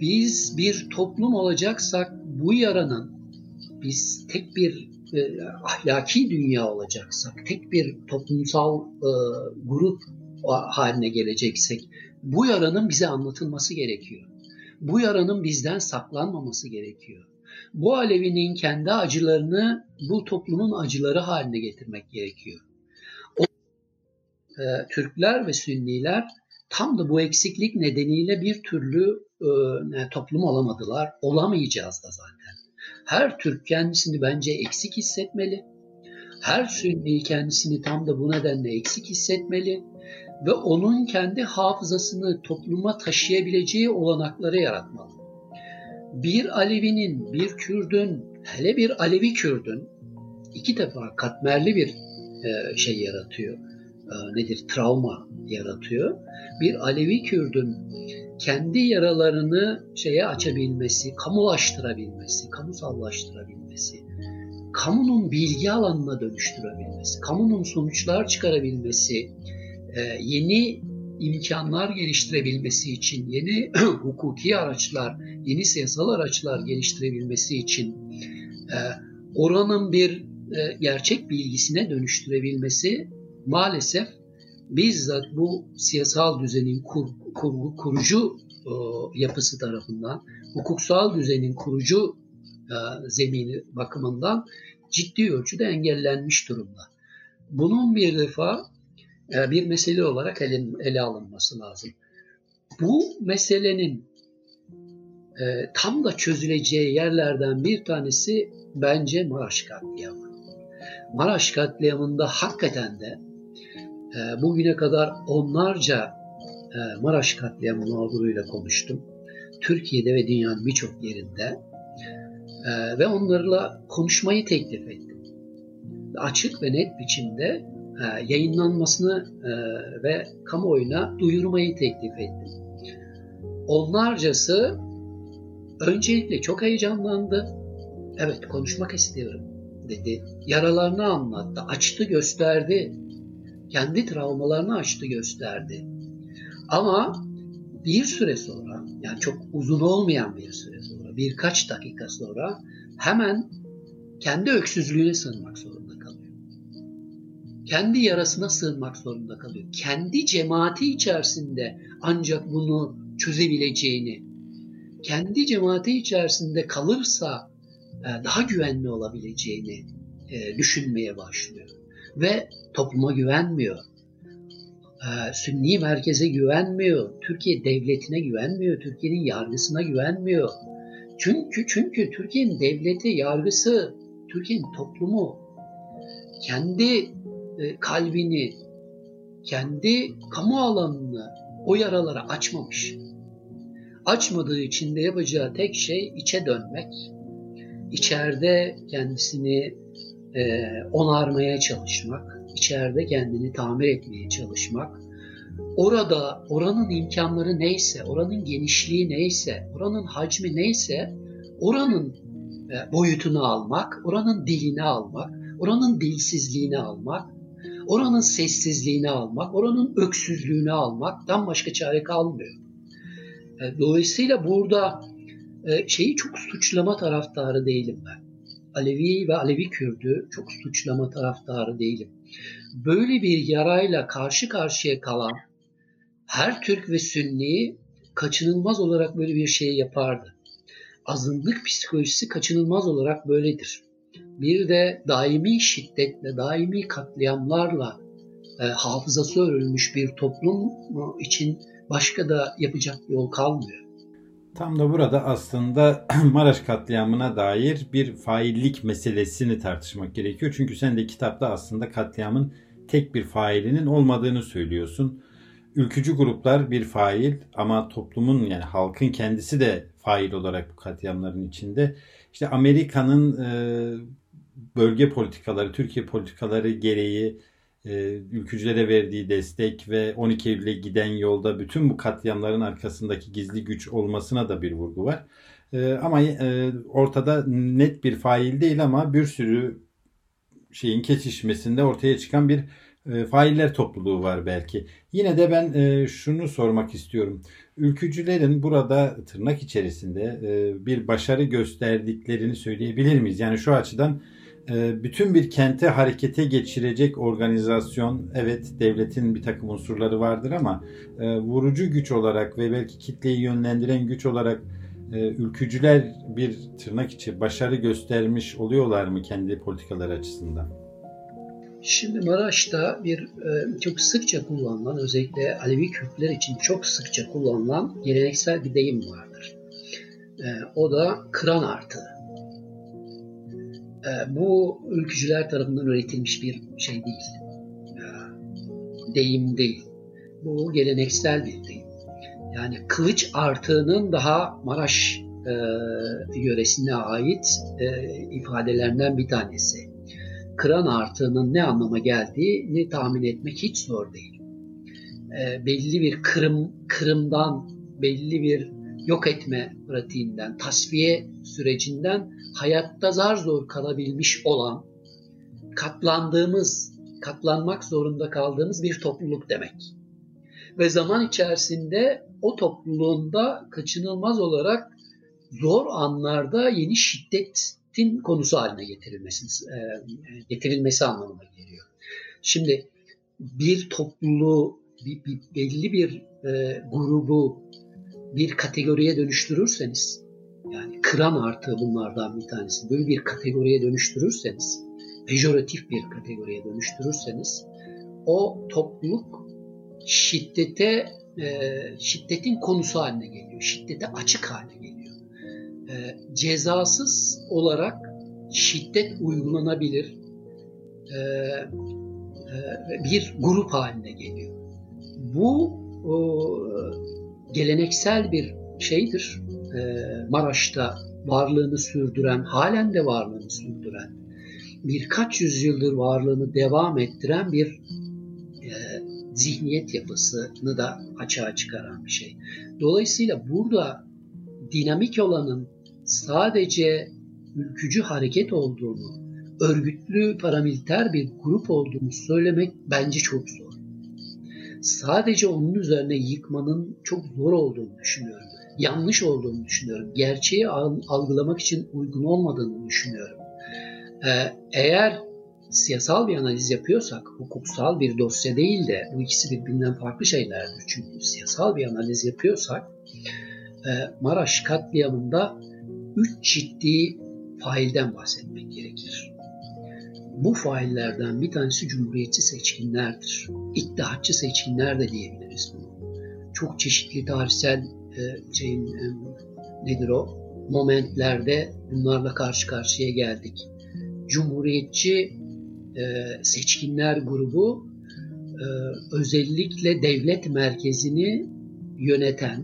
Biz bir toplum olacaksak bu yaranın biz tek bir e, ahlaki dünya olacaksak, tek bir toplumsal e, grup haline geleceksek bu yaranın bize anlatılması gerekiyor. Bu yaranın bizden saklanmaması gerekiyor. Bu Alevi'nin kendi acılarını bu toplumun acıları haline getirmek gerekiyor. O, e, Türkler ve Sünniler tam da bu eksiklik nedeniyle bir türlü e, toplum olamadılar. Olamayacağız da zaten. Her Türk kendisini bence eksik hissetmeli. Her Sünni kendisini tam da bu nedenle eksik hissetmeli ve onun kendi hafızasını topluma taşıyabileceği olanakları yaratmalı. Bir Alevi'nin, bir Kürdün, hele bir Alevi Kürdün iki defa katmerli bir e, şey yaratıyor. E, nedir? Travma yaratıyor. Bir Alevi Kürdün kendi yaralarını şeye açabilmesi, kamulaştırabilmesi, kamusallaştırabilmesi, kamunun bilgi alanına dönüştürebilmesi, kamunun sonuçlar çıkarabilmesi, e, yeni imkanlar geliştirebilmesi için, yeni hukuki araçlar, yeni siyasal araçlar geliştirebilmesi için e, oranın bir e, gerçek bilgisine dönüştürebilmesi maalesef bizzat bu siyasal düzenin kur, kur, kurucu yapısı tarafından, hukuksal düzenin kurucu zemini bakımından ciddi ölçüde engellenmiş durumda. Bunun bir defa e, bir mesele olarak ele, ele alınması lazım. Bu meselenin e, tam da çözüleceği yerlerden bir tanesi bence Maraş katliamı. Maraş katliamında hakikaten de e, bugüne kadar onlarca e, Maraş katliamı mağduruyla konuştum. Türkiye'de ve dünyanın birçok yerinde e, ve onlarla konuşmayı teklif ettim. Açık ve net biçimde e, yayınlanmasını e, ve kamuoyuna duyurmayı teklif ettim. Onlarcası öncelikle çok heyecanlandı. Evet konuşmak istiyorum dedi. Yaralarını anlattı, açtı gösterdi. Kendi travmalarını açtı gösterdi. Ama bir süre sonra, yani çok uzun olmayan bir süre sonra, birkaç dakika sonra hemen kendi öksüzlüğüne sığınmak zorunda kendi yarasına sığınmak zorunda kalıyor. Kendi cemaati içerisinde ancak bunu çözebileceğini, kendi cemaati içerisinde kalırsa e, daha güvenli olabileceğini e, düşünmeye başlıyor. Ve topluma güvenmiyor. E, Sünni merkeze güvenmiyor. Türkiye devletine güvenmiyor. Türkiye'nin yargısına güvenmiyor. Çünkü çünkü Türkiye'nin devleti, yargısı, Türkiye'nin toplumu kendi kalbini, kendi kamu alanını o yaralara açmamış. Açmadığı için de yapacağı tek şey içe dönmek, içeride kendisini e, onarmaya çalışmak, içeride kendini tamir etmeye çalışmak, orada oranın imkanları neyse, oranın genişliği neyse, oranın hacmi neyse, oranın e, boyutunu almak, oranın dilini almak, oranın dilsizliğini almak, oranın sessizliğini almak, oranın öksüzlüğünü almaktan başka çare kalmıyor. E, dolayısıyla burada e, şeyi çok suçlama taraftarı değilim ben. Alevi ve Alevi Kürdü çok suçlama taraftarı değilim. Böyle bir yarayla karşı karşıya kalan her Türk ve Sünni kaçınılmaz olarak böyle bir şey yapardı. Azınlık psikolojisi kaçınılmaz olarak böyledir bir de daimi şiddetle, daimi katliamlarla e, hafızası örülmüş bir toplum için başka da yapacak yol kalmıyor. Tam da burada aslında Maraş katliamına dair bir faillik meselesini tartışmak gerekiyor. Çünkü sen de kitapta aslında katliamın tek bir failinin olmadığını söylüyorsun. Ülkücü gruplar bir fail ama toplumun yani halkın kendisi de fail olarak bu katliamların içinde. İşte Amerika'nın e, bölge politikaları, Türkiye politikaları gereği e, ülkücülere verdiği destek ve 12 Eylül'e giden yolda bütün bu katliamların arkasındaki gizli güç olmasına da bir vurgu var. E, ama e, ortada net bir fail değil ama bir sürü şeyin kesişmesinde ortaya çıkan bir e, failler topluluğu var belki. Yine de ben e, şunu sormak istiyorum. Ülkücülerin burada tırnak içerisinde e, bir başarı gösterdiklerini söyleyebilir miyiz? Yani şu açıdan e, bütün bir kente harekete geçirecek organizasyon evet devletin bir takım unsurları vardır ama e, vurucu güç olarak ve belki kitleyi yönlendiren güç olarak ülkücüler bir tırnak içi başarı göstermiş oluyorlar mı kendi politikaları açısından? Şimdi Maraş'ta bir e, çok sıkça kullanılan, özellikle Alevi Kürtler için çok sıkça kullanılan geleneksel bir deyim vardır. E, o da kıran artı. E, bu ülkücüler tarafından üretilmiş bir şey değil. Deyim değil. Bu geleneksel bir deyim. Yani kılıç artığının daha Maraş yöresine ait ifadelerinden bir tanesi kıran artığının ne anlama geldiğini tahmin etmek hiç zor değil. E, belli bir kırım, kırımdan, belli bir yok etme pratiğinden, tasfiye sürecinden hayatta zar zor kalabilmiş olan, katlandığımız, katlanmak zorunda kaldığımız bir topluluk demek. Ve zaman içerisinde o topluluğunda kaçınılmaz olarak zor anlarda yeni şiddet tin konusu haline getirilmesi, e, getirilmesi anlamına geliyor. Şimdi bir topluluğu, bir, bir, belli bir e, grubu bir kategoriye dönüştürürseniz, yani kıran artığı bunlardan bir tanesi, böyle bir kategoriye dönüştürürseniz, pejoratif bir kategoriye dönüştürürseniz, o topluluk şiddete, e, şiddetin konusu haline geliyor, şiddete açık hale geliyor e, cezasız olarak şiddet uygulanabilir e, e, bir grup haline geliyor. Bu o, geleneksel bir şeydir. E, Maraş'ta varlığını sürdüren, halen de varlığını sürdüren, birkaç yüzyıldır varlığını devam ettiren bir e, zihniyet yapısını da açığa çıkaran bir şey. Dolayısıyla burada dinamik olanın sadece ülkücü hareket olduğunu, örgütlü paramiliter bir grup olduğunu söylemek bence çok zor. Sadece onun üzerine yıkmanın çok zor olduğunu düşünüyorum. Yanlış olduğunu düşünüyorum. Gerçeği algılamak için uygun olmadığını düşünüyorum. Ee, eğer siyasal bir analiz yapıyorsak, hukuksal bir dosya değil de bu ikisi birbirinden farklı şeylerdir. Çünkü siyasal bir analiz yapıyorsak e, Maraş katliamında üç ciddi failden bahsetmek gerekir. Bu faillerden bir tanesi cumhuriyetçi seçkinlerdir. İttihatçı seçkinler de diyebiliriz bunu. Çok çeşitli tarihsel e, şeyin e, nedir o momentlerde bunlarla karşı karşıya geldik. Cumhuriyetçi e, seçkinler grubu e, özellikle devlet merkezini yöneten,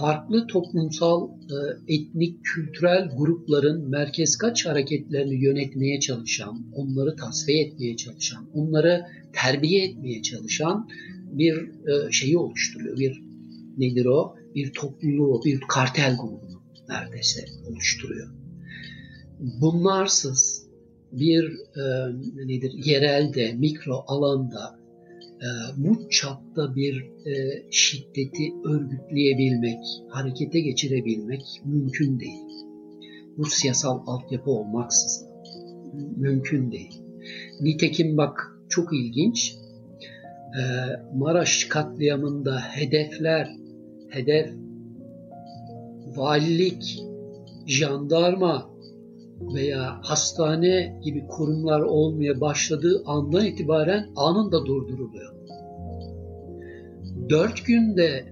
farklı toplumsal, e, etnik, kültürel grupların merkez kaç hareketlerini yönetmeye çalışan, onları tasfiye etmeye çalışan, onları terbiye etmeye çalışan bir e, şeyi oluşturuyor. Bir nedir o? Bir topluluğu, bir kartel grubunu neredeyse oluşturuyor. Bunlarsız bir e, nedir yerelde, mikro alanda bu çapta bir e, şiddeti örgütleyebilmek, harekete geçirebilmek mümkün değil. Bu siyasal altyapı olmaksızın mümkün değil. Nitekim bak çok ilginç. E, Maraş katliamında hedefler, hedef valilik, jandarma veya hastane gibi kurumlar olmaya başladığı andan itibaren anında durduruluyor. Dört günde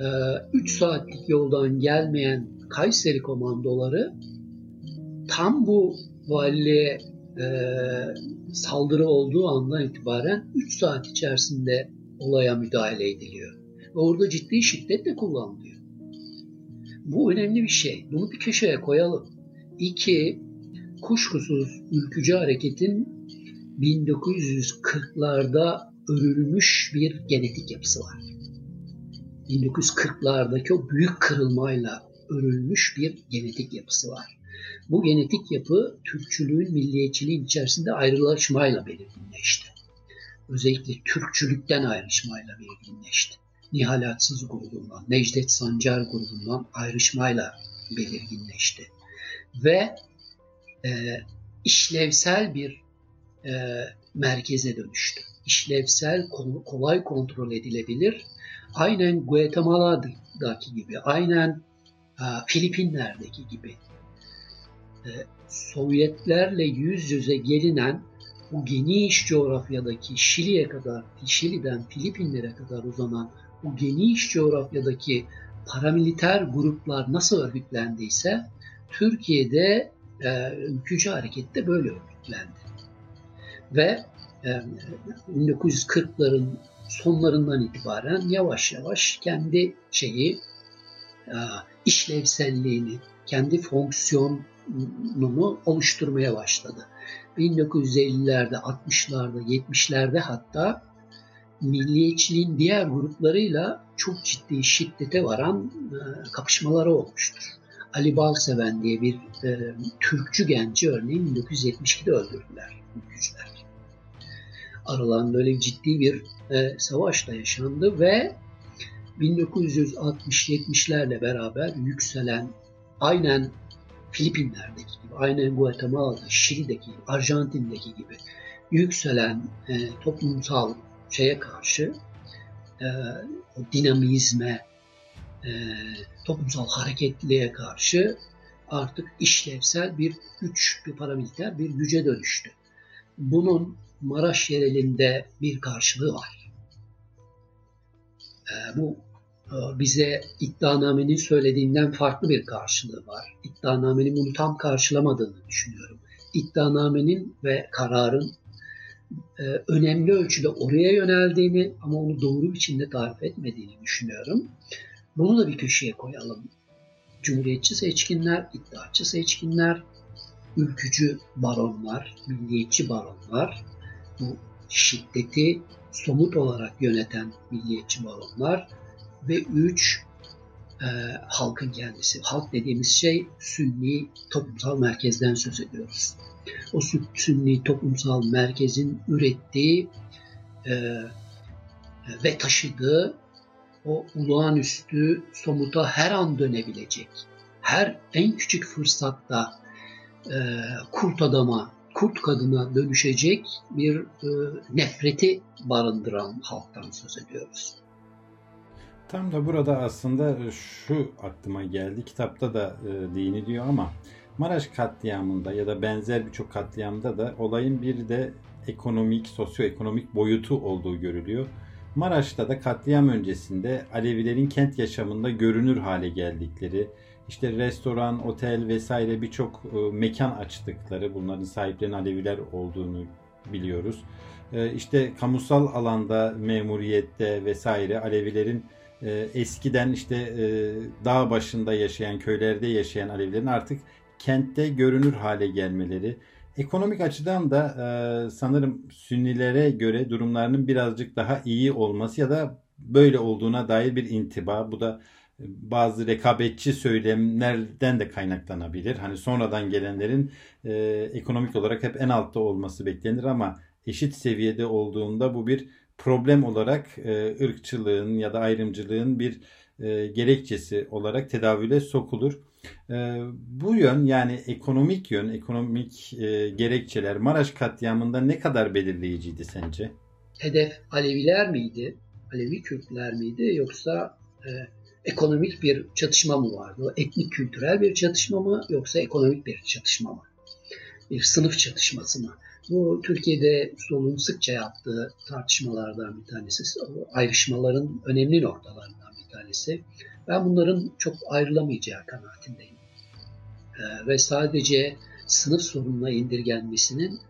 e, üç saatlik yoldan gelmeyen Kayseri komandoları tam bu valiliğe e, saldırı olduğu andan itibaren 3 saat içerisinde olaya müdahale ediliyor. Ve orada ciddi şiddet de kullanılıyor. Bu önemli bir şey. Bunu bir köşeye koyalım. İki, kuşkusuz ülkücü hareketin 1940'larda örülmüş bir genetik yapısı var. 1940'lardaki o büyük kırılmayla örülmüş bir genetik yapısı var. Bu genetik yapı Türkçülüğün, milliyetçiliğin içerisinde ayrılaşmayla belirginleşti. Özellikle Türkçülükten ayrışmayla belirginleşti. Nihal Atsız grubundan, Necdet Sancar grubundan ayrışmayla belirginleşti. Ve e, işlevsel bir e, merkeze dönüştü. İşlevsel, kolay kontrol edilebilir. Aynen Guatemala'daki gibi, aynen e, Filipinler'deki gibi e, Sovyetlerle yüz yüze gelinen bu geniş coğrafyadaki Şili'ye kadar, Şili'den Filipinlere kadar uzanan bu geniş coğrafyadaki paramiliter gruplar nasıl örgütlendiyse Türkiye'de e, ülkücü harekette böyle örgütlendi. Ve e, 1940'ların sonlarından itibaren yavaş yavaş kendi şeyi e, işlevselliğini, kendi fonksiyonunu oluşturmaya başladı. 1950'lerde, 60'larda, 70'lerde hatta milliyetçiliğin diğer gruplarıyla çok ciddi şiddete varan e, kapışmaları olmuştur. Ali Balseven diye bir e, Türkçü genci örneğin 1972'de öldürdüler ülkücüler. Aralarında öyle ciddi bir e, savaş da yaşandı ve 1960-70'lerle beraber yükselen aynen Filipinler'deki gibi, aynen Guatemala'da, Şili'deki, Arjantin'deki gibi yükselen e, toplumsal şeye karşı e, o dinamizme, e, toplumsal hareketliliğe karşı artık işlevsel bir güç, bir paramiliter bir güce dönüştü. Bunun Maraş yerelinde bir karşılığı var. E, bu e, bize iddianamenin söylediğinden farklı bir karşılığı var. İddianamenin bunu tam karşılamadığını düşünüyorum. İddianamenin ve kararın e, önemli ölçüde oraya yöneldiğini ama onu doğru biçimde tarif etmediğini düşünüyorum. Bunu da bir köşeye koyalım. Cumhuriyetçi seçkinler, iddiaçı seçkinler, ülkücü baronlar, milliyetçi baronlar, bu şiddeti somut olarak yöneten milliyetçi baronlar ve üç e, halkın kendisi. Halk dediğimiz şey sünni toplumsal merkezden söz ediyoruz. O sünni toplumsal merkezin ürettiği e, ve taşıdığı o olağanüstü somuta her an dönebilecek, her en küçük fırsatta e, kurt adama, kurt kadına dönüşecek bir e, nefreti barındıran halktan söz ediyoruz. Tam da burada aslında şu aklıma geldi. Kitapta da e, değiniliyor ama Maraş katliamında ya da benzer birçok katliamda da olayın bir de ekonomik, sosyoekonomik boyutu olduğu görülüyor. Maraş'ta da katliam öncesinde Alevilerin kent yaşamında görünür hale geldikleri, işte restoran, otel vesaire birçok e, mekan açtıkları, bunların sahiplerinin Aleviler olduğunu biliyoruz. E, işte kamusal alanda, memuriyette vesaire Alevilerin e, eskiden işte dağ başında yaşayan, köylerde yaşayan Alevilerin artık kentte görünür hale gelmeleri, Ekonomik açıdan da e, sanırım Sünnilere göre durumlarının birazcık daha iyi olması ya da böyle olduğuna dair bir intiba. Bu da bazı rekabetçi söylemlerden de kaynaklanabilir. Hani sonradan gelenlerin e, ekonomik olarak hep en altta olması beklenir ama eşit seviyede olduğunda bu bir problem olarak e, ırkçılığın ya da ayrımcılığın bir e, gerekçesi olarak tedavüle sokulur. E, bu yön yani ekonomik yön, ekonomik e, gerekçeler Maraş katliamında ne kadar belirleyiciydi sence? Hedef Aleviler miydi? Alevi Kürtler miydi yoksa e, ekonomik bir çatışma mı vardı? Etnik kültürel bir çatışma mı yoksa ekonomik bir çatışma mı? Bir sınıf çatışması mı? Bu Türkiye'de solun sıkça yaptığı tartışmalardan bir tanesi. Ayrışmaların önemli noktalarından bir tanesi. Ben bunların çok ayrılamayacağı kanaatindeyim. Ee, ve sadece sınıf sorununa indirgenmesinin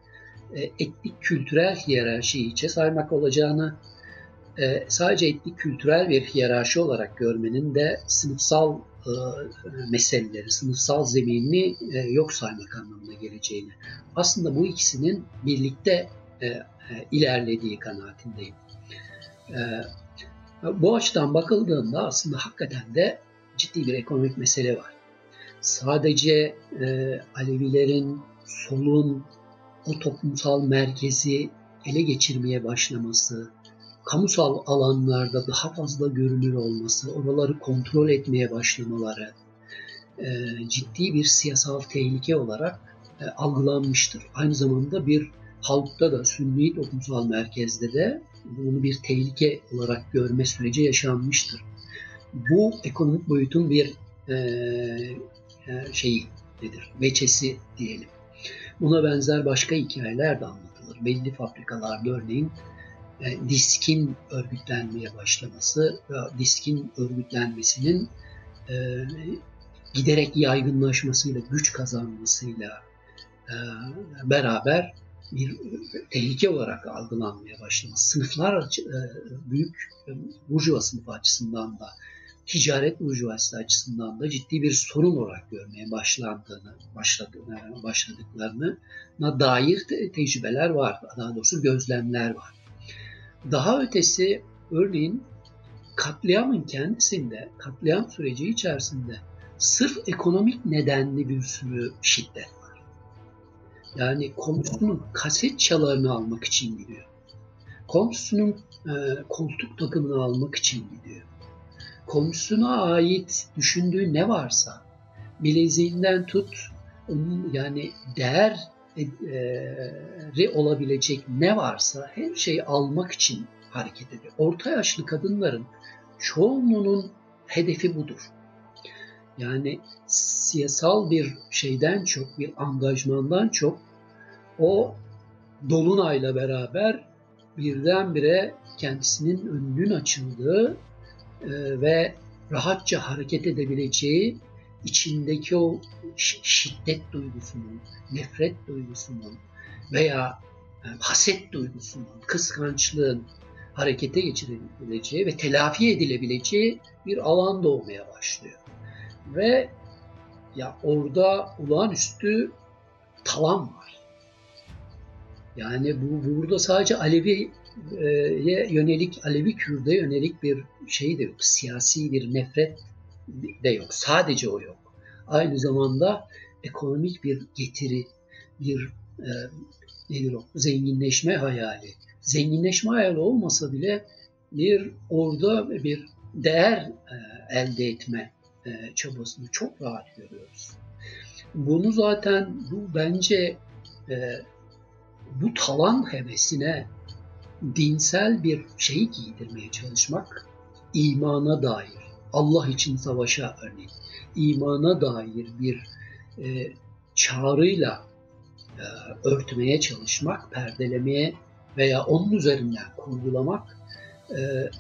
e, etnik kültürel hiyerarşiyi içe saymak olacağını e, sadece etnik kültürel bir hiyerarşi olarak görmenin de sınıfsal e, meseleleri, sınıfsal zeminini e, yok saymak anlamına geleceğini. Aslında bu ikisinin birlikte e, e, ilerlediği kanaatindeyim. E, bu açıdan bakıldığında aslında hakikaten de ciddi bir ekonomik mesele var. Sadece e, Alevilerin, solun o toplumsal merkezi ele geçirmeye başlaması, kamusal alanlarda daha fazla görünür olması, oraları kontrol etmeye başlamaları e, ciddi bir siyasal tehlike olarak e, algılanmıştır. Aynı zamanda bir halkta da Sünni toplumsal merkezde de bunu bir tehlike olarak görme süreci yaşanmıştır. Bu ekonomik boyutun bir e, e, şeyi nedir? Veçesi diyelim. Buna benzer başka hikayeler de anlatılır. Belli fabrikalarda örneğin e, diskin örgütlenmeye başlaması ve diskin örgütlenmesinin e, giderek yaygınlaşmasıyla, güç kazanmasıyla e, beraber bir tehlike olarak algılanmaya başlaması. Sınıflar e, büyük e, burjuva sınıfı açısından da ticaret burjuvası açısından da ciddi bir sorun olarak görmeye başlandığını, başladığını, başladıklarına dair te- tecrübeler var. Daha doğrusu gözlemler var. Daha ötesi örneğin katliamın kendisinde, katliam süreci içerisinde sırf ekonomik nedenli bir sürü şiddet. Yani komşusunun kaset çalarını almak için gidiyor. Komşusunun e, koltuk takımını almak için gidiyor. Komşusuna ait düşündüğü ne varsa bileziğinden tut onun yani değer e, olabilecek ne varsa her şeyi almak için hareket ediyor. Orta yaşlı kadınların çoğunluğunun hedefi budur. Yani siyasal bir şeyden çok, bir angajmandan çok o Dolunay'la beraber birdenbire kendisinin önünün açıldığı e, ve rahatça hareket edebileceği içindeki o şiddet duygusunun, nefret duygusunun veya e, haset duygusunun, kıskançlığın harekete geçirebileceği ve telafi edilebileceği bir alan doğmaya başlıyor. Ve ya orada olağanüstü talan var. Yani bu burada sadece Alevi'ye yönelik, Alevi Kürt'e yönelik bir şey de yok. Siyasi bir nefret de yok. Sadece o yok. Aynı zamanda ekonomik bir getiri, bir e, nedir o? Zenginleşme hayali. Zenginleşme hayali olmasa bile bir orada bir değer e, elde etme e, çabasını çok rahat görüyoruz. Bunu zaten bu bence e, bu talan hevesine dinsel bir şey giydirmeye çalışmak imana dair, Allah için savaşa örneğin, imana dair bir e, çağrıyla e, örtmeye çalışmak, perdelemeye veya onun üzerinden kurgulamak e,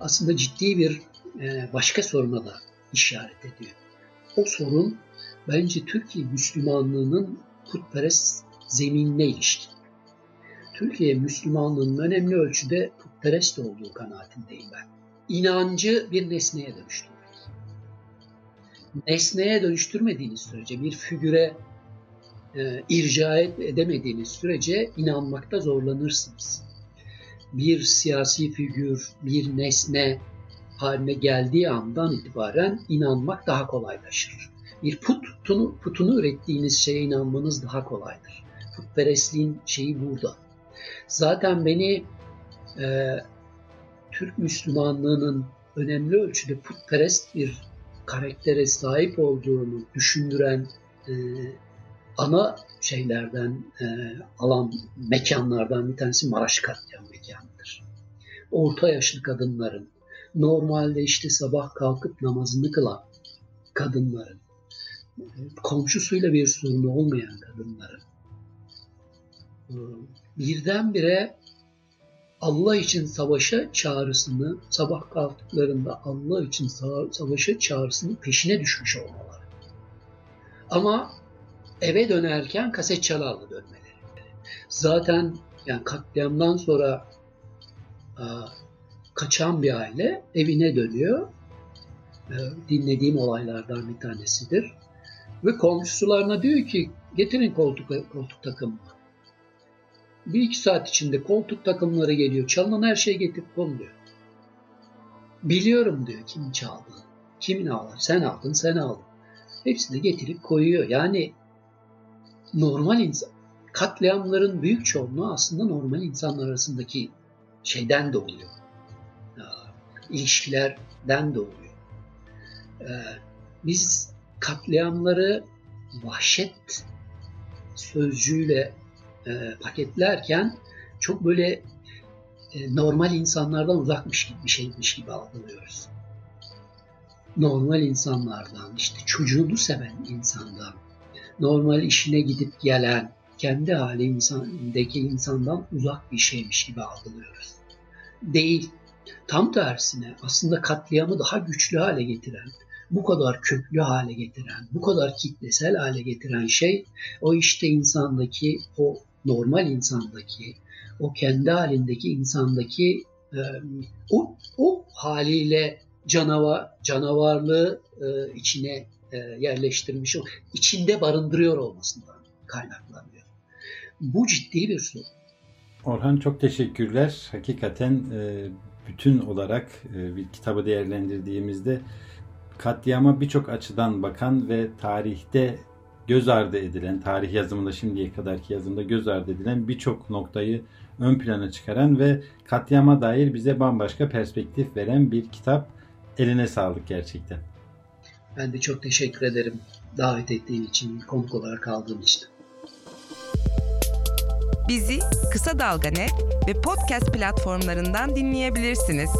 aslında ciddi bir e, başka soruna da işaret ediyor. O sorun bence Türkiye Müslümanlığının putperest zeminine ilişkin. Türkiye Müslümanlığının önemli ölçüde putperest olduğu kanaatindeyim ben. İnancı bir nesneye dönüştürmek. Nesneye dönüştürmediğiniz sürece, bir figüre e, irca edemediğiniz sürece inanmakta zorlanırsınız. Bir siyasi figür, bir nesne, haline geldiği andan itibaren inanmak daha kolaylaşır. Bir putunu, putunu ürettiğiniz şeye inanmanız daha kolaydır. Putperestliğin şeyi burada. Zaten beni e, Türk Müslümanlığının önemli ölçüde putperest bir karaktere sahip olduğunu düşündüren e, ana şeylerden e, alan mekanlardan bir tanesi Maraş katliam mekanıdır. Orta yaşlı kadınların, normalde işte sabah kalkıp namazını kılan kadınların, komşusuyla bir sorunu olmayan kadınların birdenbire Allah için savaşa çağrısını, sabah kalktıklarında Allah için savaşa çağrısını peşine düşmüş olmaları. Ama eve dönerken kaset çalarla dönmeleri. Zaten yani katliamdan sonra kaçan bir aile evine dönüyor. Ee, dinlediğim olaylardan bir tanesidir. Ve komşularına diyor ki getirin koltuk, koltuk takımını. Bir iki saat içinde koltuk takımları geliyor. Çalınan her şey getirip konuluyor. Biliyorum diyor kim çaldığını. Kimin ağlar? Sen aldın, sen aldın. Hepsini getirip koyuyor. Yani normal insan, katliamların büyük çoğunluğu aslında normal insanlar arasındaki şeyden doğuyor. İlişkilerden doğuyor. Biz katliamları vahşet sözcüğüyle e, paketlerken çok böyle e, normal insanlardan uzakmış gibi bir şeymiş gibi algılıyoruz. Normal insanlardan, işte çocuğunu seven insandan, normal işine gidip gelen, kendi hali insandaki insandan uzak bir şeymiş gibi algılıyoruz. Değil. Tam tersine aslında katliamı daha güçlü hale getiren, bu kadar köklü hale getiren, bu kadar kitlesel hale getiren şey o işte insandaki, o normal insandaki, o kendi halindeki insandaki o, o haliyle canavar canavarlığı içine yerleştirmiş, içinde barındırıyor olmasından kaynaklanıyor. Bu ciddi bir sorun. Orhan çok teşekkürler. Hakikaten e, bütün olarak e, bir kitabı değerlendirdiğimizde katliama birçok açıdan bakan ve tarihte göz ardı edilen, tarih yazımında şimdiye kadarki yazımda göz ardı edilen birçok noktayı ön plana çıkaran ve katliama dair bize bambaşka perspektif veren bir kitap. Eline sağlık gerçekten. Ben de çok teşekkür ederim davet ettiğin için, konuk olarak kaldığım için. Bizi Kısa Dalga ve podcast platformlarından dinleyebilirsiniz.